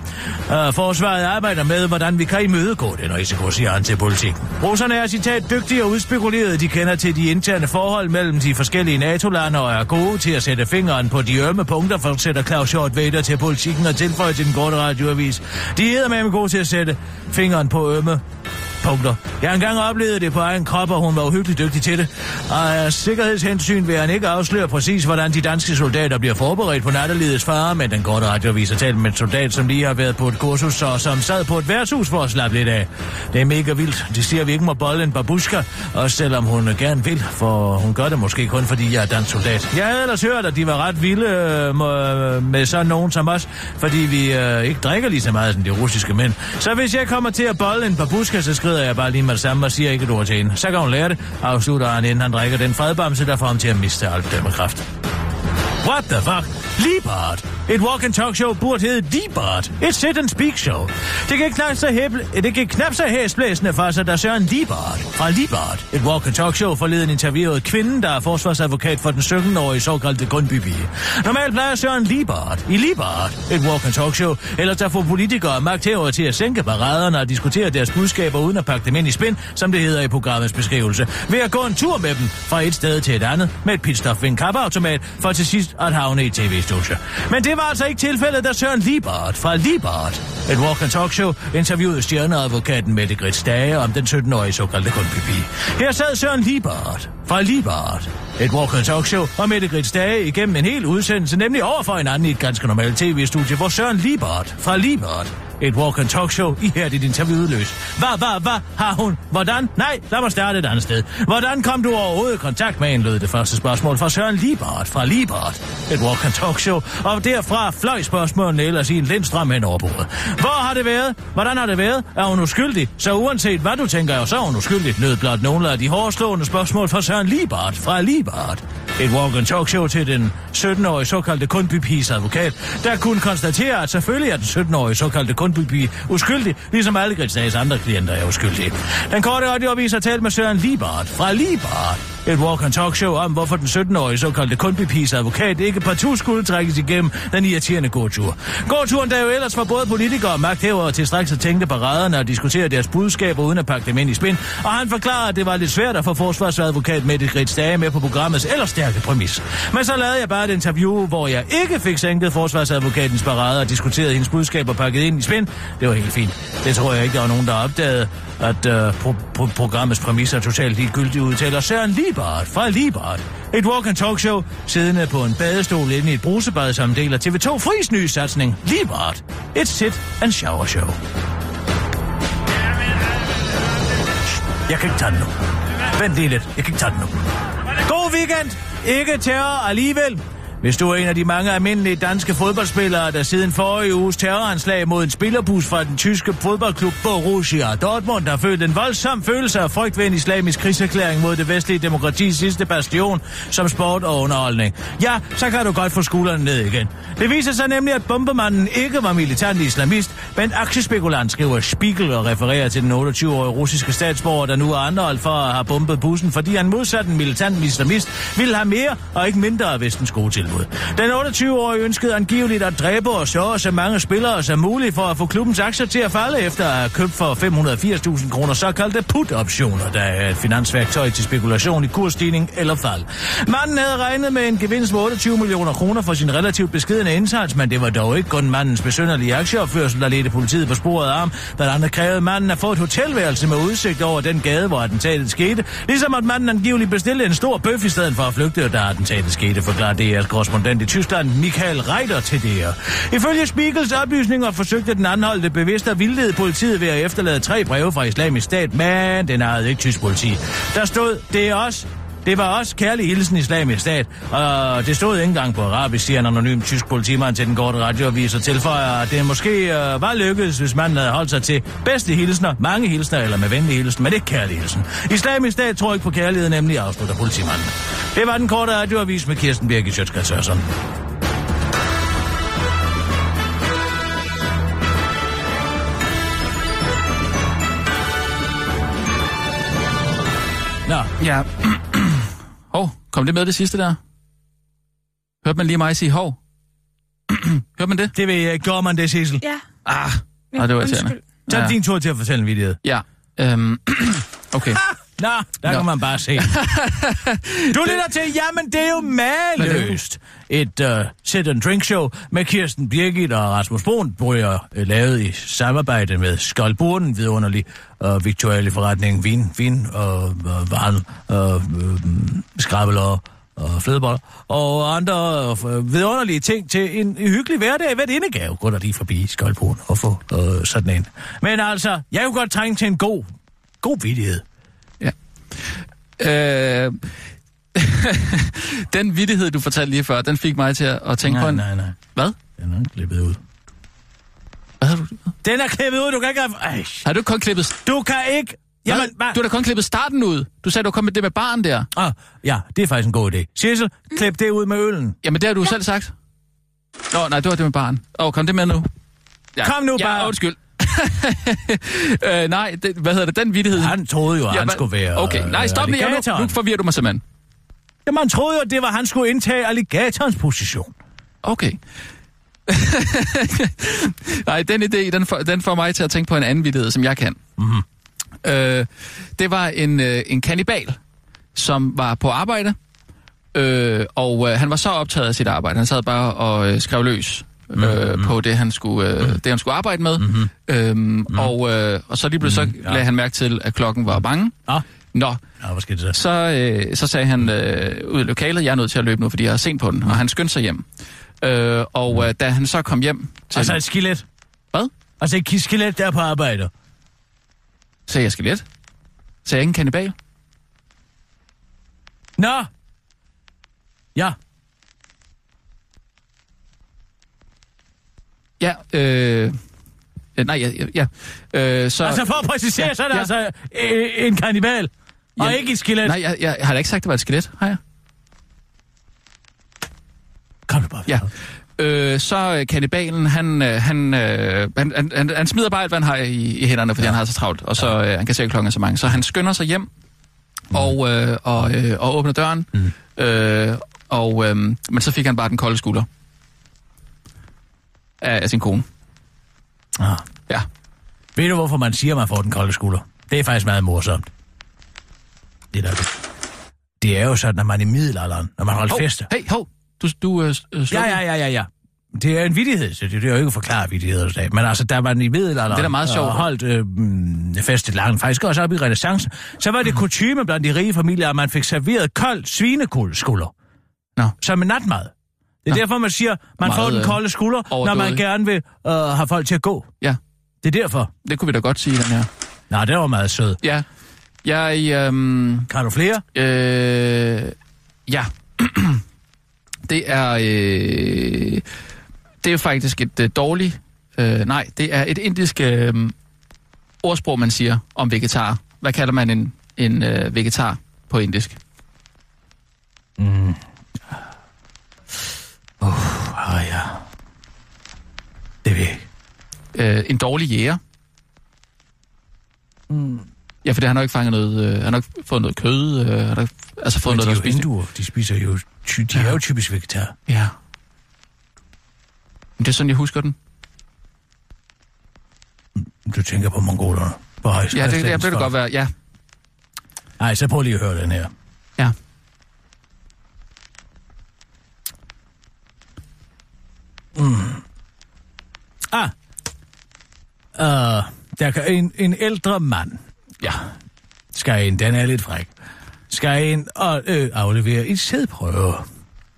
Øh, forsvaret arbejder med, hvordan vi kan imødegå den risiko, siger han til politik. Russerne er citat dygtige og udspekulerede. De kender til de interne forhold mellem de forskellige NATO-lande og er gode til at sætte fingeren på de ømme punkter, fortsætter Claus Hjort Vader til politikken og tilføjer til den korte radioavis. De er med gode til at sætte fingeren på ømme punkter. Jeg har engang oplevet det på egen krop, og hun var uhyggeligt dygtig til det. Og af sikkerhedshensyn vil han ikke afsløre præcis, hvordan de danske soldater bliver forberedt på natterlidets fare, men den korte radiovis har talt med en soldat, som lige har været på et kursus, og som sad på et værtshus for at slappe lidt af. Det er mega vildt. Det siger, at vi ikke må bolle en babuska, også selvom hun gerne vil, for hun gør det måske kun, fordi jeg er dansk soldat. Jeg havde ellers hørt, at de var ret vilde øh, øh, med sådan nogen som os, fordi vi øh, ikke drikker lige så meget som de russiske mænd. Så hvis jeg kommer til at bolle en babuska, så skrider jeg bare lige med det samme og siger ikke et ord til hende. Så kan hun lære det, afslutter han, inden han drikker den fredbamse, der får ham til at miste alt dømmekraft. What the fuck? Liebart. Et walk and talk show burde hedde Liebart. Et sit and speak show. Det gik knap så, hæble, det gik knap så hæsblæsende for sig, der Søren Liebart fra Liebart. Et walk and talk show forleden interviewede kvinden, der er forsvarsadvokat for den 17-årige såkaldte grundby Normalt plejer Søren Liebart i Liebart et walk and talk show, eller der får politikere og magthævere til at sænke paraderne og diskutere deres budskaber uden at pakke dem ind i spænd, som det hedder i programmets beskrivelse, ved at gå en tur med dem fra et sted til et andet med et pitstop ved en kappeautomat, for til sidst at havne i tv-studio. Men det var altså ikke tilfældet, da Søren Liebert fra Liebert, et walk and talk show, interviewede stjerneadvokaten Mette Grits Dage om den 17-årige såkaldte kundpipi. Her sad Søren Liebert fra Liebert, et walk and talk show, og Mette Grits Dage igennem en hel udsendelse, nemlig overfor en anden i et ganske normalt tv-studie, hvor Søren Liebert fra Liebert et walk and talk show i her dit interview løs. Hvad, hvad, hvad har hun? Hvordan? Nej, lad mig starte et andet sted. Hvordan kom du overhovedet i kontakt med en, lød det første spørgsmål fra Søren Liebart fra Liebart. Et walk and talk show, og derfra fløj spørgsmålene ellers i en lindstrøm hen over bordet. Hvor har det været? Hvordan har det været? Er hun uskyldig? Så uanset hvad du tænker, så er hun uskyldig. Nød blot nogle af de hårdslående spørgsmål fra Søren Liebart fra Liebart. Et walk and talk show til den 17-årige såkaldte kundbypis advokat, der kunne konstatere, at selvfølgelig er den 17-årige såkaldte Brøndby uskyldig, ligesom Algrid Gritsdags andre klienter er uskyldige. Den korte radioavis har talt med Søren Liebart fra Liebart. Et walk and talk show om, hvorfor den 17-årige såkaldte kundbypis advokat ikke partout skulle trækkes igennem den irriterende gåtur. Gåturen, der jo ellers var både politikere og magthævere til straks at tænke på raderne og diskutere deres budskaber uden at pakke dem ind i spin, og han forklarer, at det var lidt svært at få forsvarsadvokat Mette Grits Dage med på programmets ellers stærke præmis. Men så lavede jeg bare et interview, hvor jeg ikke fik sænket forsvarsadvokatens parade og diskuterede hendes budskaber pakket ind i spin. Det var helt fint. Det tror jeg ikke, der var nogen, der opdagede, at uh, pro- pro- programmets præmis er totalt ligegyldigt udtaler Søren Liebart fra Liebart. Et walk and talk show, siddende på en badestol inde i et brusebad som del af TV2 Fris nye satsning. Liebart. Et sit and shower show. Jeg kan ikke tage den nu. Vent lige lidt. Jeg kan ikke tage den nu. God weekend! Ikke terror alligevel. Hvis du er en af de mange almindelige danske fodboldspillere, der siden forrige uges terroranslag mod en spillerbus fra den tyske fodboldklub Borussia Dortmund har følt en voldsom følelse af frygt ved en islamisk krigserklæring mod det vestlige demokratis sidste bastion som sport og underholdning. Ja, så kan du godt få skuldrene ned igen. Det viser sig nemlig, at bombemanden ikke var militant islamist, men aktiespekulant, skriver Spiegel og refererer til den 28-årige russiske statsborger, der nu er anholdt for at have bombet bussen, fordi han modsat en militant islamist ville have mere og ikke mindre af vestens gode til tilbud. Den 28-årige ønskede angiveligt at dræbe og sørge så mange spillere som muligt for at få klubbens aktier til at falde efter at have købt for 580.000 kroner såkaldte put-optioner, der er et finansværktøj til spekulation i kursstigning eller fald. Manden havde regnet med en gevinst på 28 millioner kroner for sin relativt beskedende indsats, men det var dog ikke kun mandens besynderlige aktieopførsel, der ledte politiet på sporet af ham. Blandt andet krævede manden at få et hotelværelse med udsigt over den gade, hvor attentatet skete, ligesom at manden angiveligt bestilte en stor bøf i stedet for at flygte, da attentatet skete, forklarer DR's korrespondent i Tyskland, Michael Reiter til DR. Ifølge Spiegels oplysninger forsøgte den anholdte bevidst at vildlede politiet ved at efterlade tre breve fra islamisk stat, men den havde ikke tysk politi. Der stod, det er os, det var også kærlig hilsen islamisk stat, og det stod ikke engang på arabisk, siger en anonym tysk politimand til den korte radioavis og tilføjer, at det måske øh, var lykkedes, hvis manden havde holdt sig til bedste hilsner, mange hilsner eller med venlig hilsen, men ikke kærlig hilsen. Islamisk stat tror ikke på kærlighed, nemlig afslutter politimanden. Det var den korte radioavis med Kirsten Birgit Sjøtskrets Nå. Ja. Hov, kom det med det sidste der? Hørte man lige mig sige hov? Hørte man det? Det ved jeg. Gjorde man det, Sissel? Ja. Ah, ja, det var irriterende. Tag Ja. din tur til at fortælle en vidighed. Ja, øhm, okay. Nå, der Nå. kan man bare se. Du lytter til, jamen det er jo maløst. Et uh, sit and drink show med Kirsten Birgit og Rasmus Brun, hvor jeg uh, lavet i samarbejde med Skoldburden, vidunderlig uh, viktuelle forretning, vin, vin og uh, varen, uh, uh, skrabeler og flødeboller, og andre vidunderlige ting til en hyggelig hverdag. Hvad indegave går der lige forbi Skoldburden og få uh, sådan en. Men altså, jeg kunne godt trænge til en god, god vidighed. Øh, den vittighed, du fortalte lige før, den fik mig til at tænke på Nej, en... nej, nej. Hvad? Den er klippet ud. Hvad har du... Den er klippet ud, du kan ikke... Ej, Har du kun klippet... du kan ikke... Jamen, Hvad? Du har da kun klippet starten ud. Du sagde, du kom med det med barn der. Ah, ja, det er faktisk en god idé. Sissel, klip det ud med øllen. Jamen, det har du ja. selv sagt. Nå, nej, det var det med barn. Åh, oh, kom det med nu. Ja, Kom nu ja, bare. undskyld. øh, nej, det, hvad hedder det? Den vittighed... Han troede jo, at han Jamen, skulle være... Okay, nej, stop lige. Nu, nu forvirrer du mig simpelthen. Jamen, han troede jo, at det var, han skulle indtage alligatorens position. Okay. Nej, den idé, den får, den får mig til at tænke på en anden vittighed, som jeg kan. Mhm. Øh, det var en, øh, en kannibal, som var på arbejde, øh, og øh, han var så optaget af sit arbejde. Han sad bare og øh, skrev løs øh, Mhm. på det han, skulle, øh, det, han skulle arbejde med. Mm-hmm. Øhm, og, øh, og så lige pludselig så Mhm, ja. lagde han mærke til, at klokken var mange. Ah, Nå, ja, hvad der? så, øh, så sagde han øh, ud i lokalet, jeg er nødt til at løbe nu, fordi jeg har sent på den, og han skyndte sig hjem. Øh, og øh, da han så kom hjem til... Altså et skelet. Hvad? Altså et skelet, der er på arbejde. Sagde jeg skelet? Sagde jeg ikke en kannibal? Nå! Ja, Ja, øh... ja, Nej, ja, ja. ja. Øh, så, altså for at præcisere, Ja, så er det ja. altså øh, en kannibal. Og Jamen, ikke et skelet. Nej, jeg, jeg, jeg har da ikke sagt, det var et skelet, har jeg? Kom nu bare. Ja. Øh, så kannibalen, han, øh, han, øh, han, han, han, han smider bare alt, hvad han har i, i hænderne, fordi ja. han har så travlt, og så øh, han kan se, klokken er så mange. Så han skynder sig hjem Mm. og, øh, og, øh, og åbner døren, mm. øh, og, øh, men så fik han bare den kolde skulder af, af sin kone. Ah. Ja. Ved du, hvorfor man siger, at man får den kolde skulder? Det er faktisk meget morsomt. Det der. Det er jo sådan, når man er i middelalderen, når man holder fester. hey, hov, du, du øh, øh, Ja, ja, ja, ja, ja. Det er en vittighed, så det, det er jo ikke at forklare vittigheder i dag. Men altså, der var i middelalderen Det er da meget sjovt. holdt øh, mm, fest langt, faktisk også op i renaissancen, så var det kutume blandt de rige familier, at man fik serveret kold svinekuldeskulder. Nå. Som en natmad. Det er Nå. derfor, man siger, man Meget, får den øh, kolde skulder, når man gerne vil øh, have folk til at gå. Ja, Det er derfor. det kunne vi da godt sige, den her. Nej, det var meget sød. Ja, jeg... Øhm, Kan du flere? Øh, ja. det er... Øh, det er faktisk et øh, dårligt... Øh, nej, det er et indisk øh, ordsprog, man siger om vegetar. Hvad kalder man en, en øh, vegetar på indisk? Mm. Ja. Det ved jeg ikke. Øh, en dårlig jæger. Ja, for det har nok ikke fanget noget... Øh, han har nok fået noget kød, øh, har nok, altså fået Men noget, de der er jo spiser. hinduer. De spiser jo... Ty, de er jo typisk vegetar. Ja. Men det er sådan, jeg husker den. Du tænker på mongolerne. På Ja, det, det, det, det godt være. Ja. Nej, så prøv lige at høre den her. Ja. Ah. Uh, der kan en, en ældre mand. Ja. Skal ind, den er lidt fræk. Skal ind og øh, aflevere en sædprøve.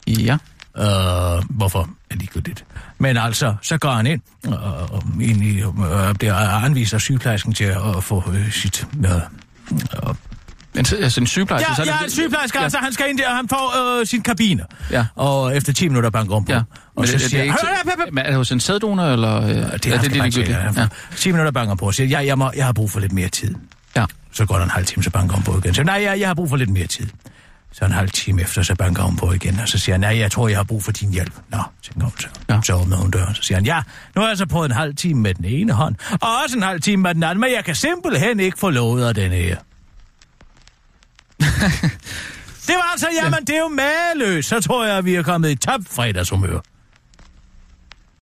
Ja. Uh, hvorfor er ligegyldigt. Men altså, så går han ind og, og ind i, og bliver anviser sygeplejersken til at få øh, sit... Øh, øh, En, altså en sygeplejerske? Ja, så er det, ja, en sygeplejerske, ja. altså han skal ind der, og han får øh, sin kabine. Ja. Og efter 10 minutter banker om på. Ja. Og så det, det, siger er han, "Hør, hør, hør, men er det hos en sæddonor, eller... Øh, Ja, det er, det, det, det, ligegyldigt? ja. Ja. 10 minutter banker på og siger, ja, jeg, må, jeg har brug for lidt mere tid. ja. Så går der en halv time, så banker hun på igen. Så nej, jeg, jeg har brug for lidt mere tid. Så en halv time efter, så banker hun på igen, og så siger han, nej, jeg tror, jeg har brug for din hjælp. Nå, tænker hun så. Ja. Så åbner hun døren, så siger han, ja, nu har jeg så prøvet en halv time med den ene hånd, og også en halv time med den anden, men jeg kan simpelthen ikke få lovet af den her. det var altså, jamen, det er jo maløst. Så tror jeg, at vi er kommet i top fredagshumør.